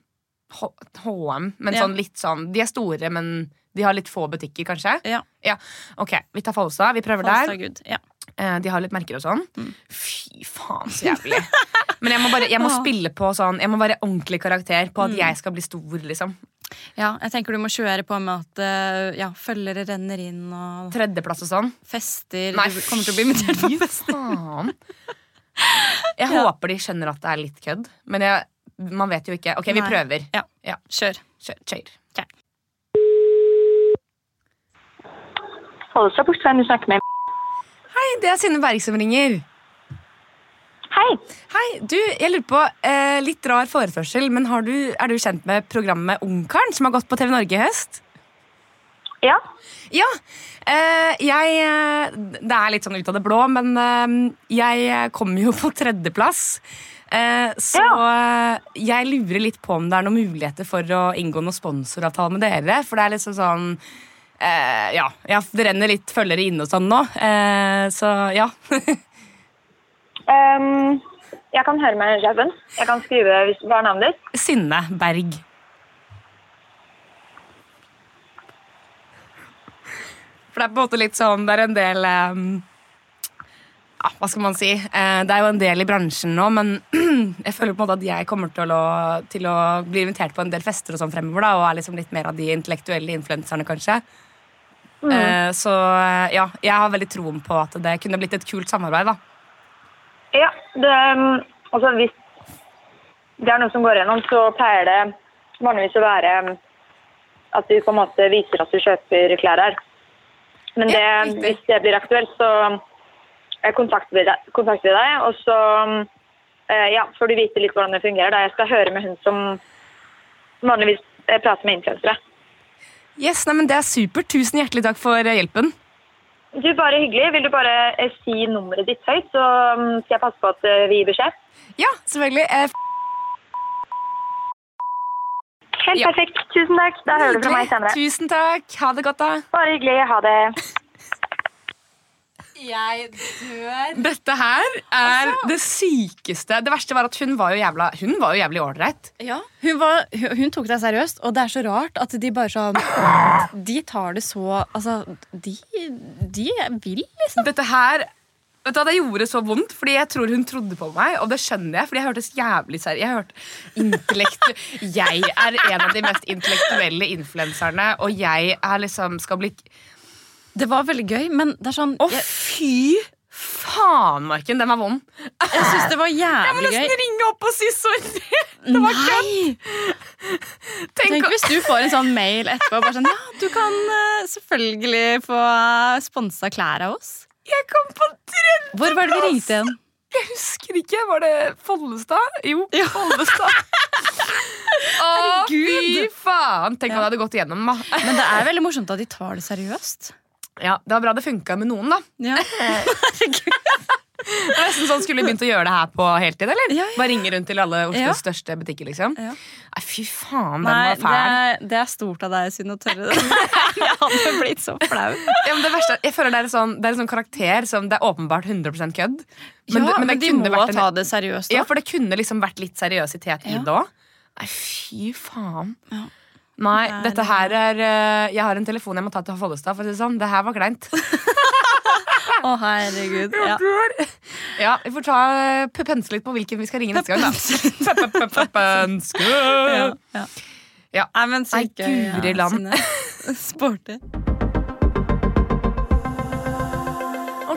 [SPEAKER 1] HM, men
[SPEAKER 2] Ja.
[SPEAKER 1] sånn litt sånn De er store, men de har litt få butikker, kanskje?
[SPEAKER 2] Ja.
[SPEAKER 1] Ok, Vi tar Follestad. Vi prøver
[SPEAKER 2] Follestad
[SPEAKER 1] der.
[SPEAKER 2] Good. Ja.
[SPEAKER 1] Eh, De har litt merker og sånn.
[SPEAKER 2] Mm.
[SPEAKER 1] Fy faen, så jævlig. Men jeg må, bare, jeg må spille på sånn Jeg må være ordentlig karakter på at
[SPEAKER 2] Mm.
[SPEAKER 1] jeg skal bli stor, liksom.
[SPEAKER 2] ja, jeg tenker du må kjøre på med at eh, ja, følgere renner inn og
[SPEAKER 1] Tredjeplass og sånn.
[SPEAKER 2] fester.
[SPEAKER 1] Nei,
[SPEAKER 2] du kommer til å bli invitert på fester.
[SPEAKER 1] faen. Jeg
[SPEAKER 2] Ja.
[SPEAKER 1] håper de skjønner at det er litt kødd, men jeg, man vet jo ikke. Ok, vi
[SPEAKER 2] Nei.
[SPEAKER 1] prøver.
[SPEAKER 2] Ja. Kjør.
[SPEAKER 1] Kjør. kjør.
[SPEAKER 5] Follestad Portveien, du snakker med
[SPEAKER 1] det er Synne Berg som ringer.
[SPEAKER 5] Hei, Hei.
[SPEAKER 1] Hei, du, jeg lurer på, eh, litt rar foreførsel, men har du, er du kjent med programmet Ungkaren, som har gått på TV Norge i høst?
[SPEAKER 5] Ja.
[SPEAKER 1] Ja, eh, jeg eh, Det er litt sånn ut av det blå, men eh, jeg kom jo på tredjeplass. Eh, så ja. jeg lurer litt på om det er noen muligheter for å inngå noen sponsoravtale med dere. For det er liksom sånn eh, Ja, ja det renner litt følgere inne og sånn nå. Eh, så ja.
[SPEAKER 5] um, jeg kan høre meg sjefen. Jeg kan skrive hvis hva er navnet ditt.
[SPEAKER 1] Synne Berg. For det er på en måte litt sånn Det er en del um, ja, Hva skal man si? Eh, det er jo en del i bransjen nå, men jeg føler på en måte at jeg kommer til å, til å bli invitert på en del fester og sånn fremover, da, og er liksom litt mer av de intellektuelle influenserne, kanskje. Eh, så eh, ja, jeg har veldig troen på at det kunne blitt et kult samarbeid, da.
[SPEAKER 5] Ja, det, um, altså hvis det er noe som går gjennom, så pleier det vanligvis å være um, at du på en måte viser at du kjøper klær her. Men det,
[SPEAKER 1] Ja,
[SPEAKER 5] hvis det blir aktuelt, så eh, kontakter vi deg, kontakter deg og så um, eh, ja, får du vite litt hvordan det fungerer. Da jeg skal høre med hun som vanligvis prater med influensere.
[SPEAKER 1] Yes, nei, men Det er supert. Tusen hjertelig takk for eh, hjelpen.
[SPEAKER 5] Du, bare hyggelig. Vil du bare eh, si nummeret ditt høyt, så um, skal jeg passe på at eh, vi gir beskjed?
[SPEAKER 1] Ja, selvfølgelig.
[SPEAKER 5] Helt perfekt. Tusen takk. Da hører du fra meg senere.
[SPEAKER 1] Tusen takk. Ha det godt, da.
[SPEAKER 5] Bare hyggelig. Ha det.
[SPEAKER 2] Jeg dør.
[SPEAKER 1] Dette her er det sykeste. Det verste var at hun var jo jævla Hun var jo jævlig ålreit.
[SPEAKER 2] Ja, hun, hun, hun tok deg seriøst, og det er så rart at de bare sånn De tar det så Altså, de, de vil liksom
[SPEAKER 1] Dette her Vet du hva, Det gjorde så vondt, fordi jeg tror hun trodde på meg. Og det skjønner jeg, fordi jeg hørtes jævlig seriøs Jeg hørte intellektu... Jeg er en av de mest intellektuelle influenserne, og jeg er liksom skal bli
[SPEAKER 2] Det var veldig gøy, men det er sånn
[SPEAKER 1] Å,
[SPEAKER 2] Jeg,
[SPEAKER 1] fy faen, Marken. Den var vond.
[SPEAKER 2] jeg syns det var jævlig gøy.
[SPEAKER 1] Jeg må
[SPEAKER 2] nesten gøy.
[SPEAKER 1] ringe opp og si sorry. Det var kødd. Tenk,
[SPEAKER 2] Tenk hvis du får en sånn mail etterpå. Bare sånn, ja, Du kan eh, selvfølgelig få sponsa klær av oss.
[SPEAKER 1] jeg kom på tredjeplass!
[SPEAKER 2] Hvor var det vi ringte igjen?
[SPEAKER 1] Jeg husker ikke. Var det Follestad? Jo, Follestad. Å, fy faen! Tenk om
[SPEAKER 2] Ja.
[SPEAKER 1] det hadde gått igjennom.
[SPEAKER 2] Men det er veldig morsomt at de tar det seriøst.
[SPEAKER 1] Ja, Det var bra det funka med noen, da.
[SPEAKER 2] Ja.
[SPEAKER 1] Det er nesten sånn Skulle vi begynt å gjøre det her på heltid, eller?
[SPEAKER 2] Ja, ja.
[SPEAKER 1] Bare ringe rundt til alle Oslos
[SPEAKER 2] Ja.
[SPEAKER 1] største butikker, liksom?
[SPEAKER 2] Ja.
[SPEAKER 1] Nei, fy faen, den
[SPEAKER 2] Nei,
[SPEAKER 1] var
[SPEAKER 2] det
[SPEAKER 1] fæl.
[SPEAKER 2] er, det er stort av deg, Synne, å tørre det. Jeg hadde blitt så flau.
[SPEAKER 1] Men det verste, er- jeg føler det er, sånn, det er en sånn karakter som det er åpenbart 100 kødd.
[SPEAKER 2] Men, ja,
[SPEAKER 1] det-
[SPEAKER 2] men,
[SPEAKER 1] det
[SPEAKER 2] de må
[SPEAKER 1] vært
[SPEAKER 2] ta det seriøst. Da.
[SPEAKER 1] Ja, for det kunne liksom vært litt seriøsitet i det òg. Nei, fy faen.
[SPEAKER 2] Ja.
[SPEAKER 1] Nei,
[SPEAKER 2] er-
[SPEAKER 1] dette her er eh, Jeg har en telefon jeg må ta til Follestad. For å si det sånn. Det her var kleint.
[SPEAKER 2] Å, herregud. Ja.
[SPEAKER 1] Ja, Vi får ta eh, pense litt på hvilken vi skal ringe neste gang. da Pøpenske.
[SPEAKER 2] Ja. Ja.
[SPEAKER 1] Ja.
[SPEAKER 2] Nei, men
[SPEAKER 1] Nei,
[SPEAKER 2] sykt gøy.
[SPEAKER 1] guri land.
[SPEAKER 2] Sporty.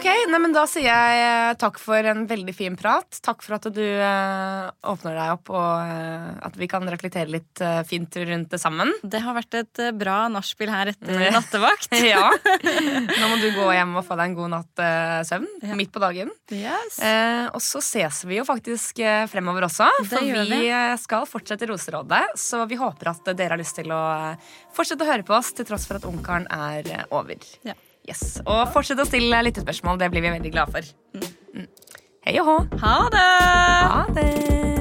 [SPEAKER 1] Ok, nei, men Da sier jeg eh, takk for en veldig fin prat. Takk for at du eh, åpner deg opp, og eh, at vi kan reflektere litt eh, fint rundt det sammen.
[SPEAKER 2] Det har vært et eh, bra nachspiel her etter nattevakt.
[SPEAKER 1] Ja. Nå må du gå hjem og få deg en god natt eh, søvn
[SPEAKER 2] Ja.
[SPEAKER 1] midt på dagen.
[SPEAKER 2] Yes.
[SPEAKER 1] Eh, og så ses vi jo faktisk eh, fremover også,
[SPEAKER 2] Det
[SPEAKER 1] for
[SPEAKER 2] gjør
[SPEAKER 1] vi
[SPEAKER 2] vi.
[SPEAKER 1] eh, skal fortsette Roserådet. Så vi håper at dere har lyst til å eh, fortsette å høre på oss til tross for at Ungkaren er eh, over.
[SPEAKER 2] Ja.
[SPEAKER 1] Yes. Og fortsett å stille lyttespørsmål. Det blir vi veldig glade for. Mm. Hei og hå.
[SPEAKER 2] Ha det!
[SPEAKER 1] Ha det.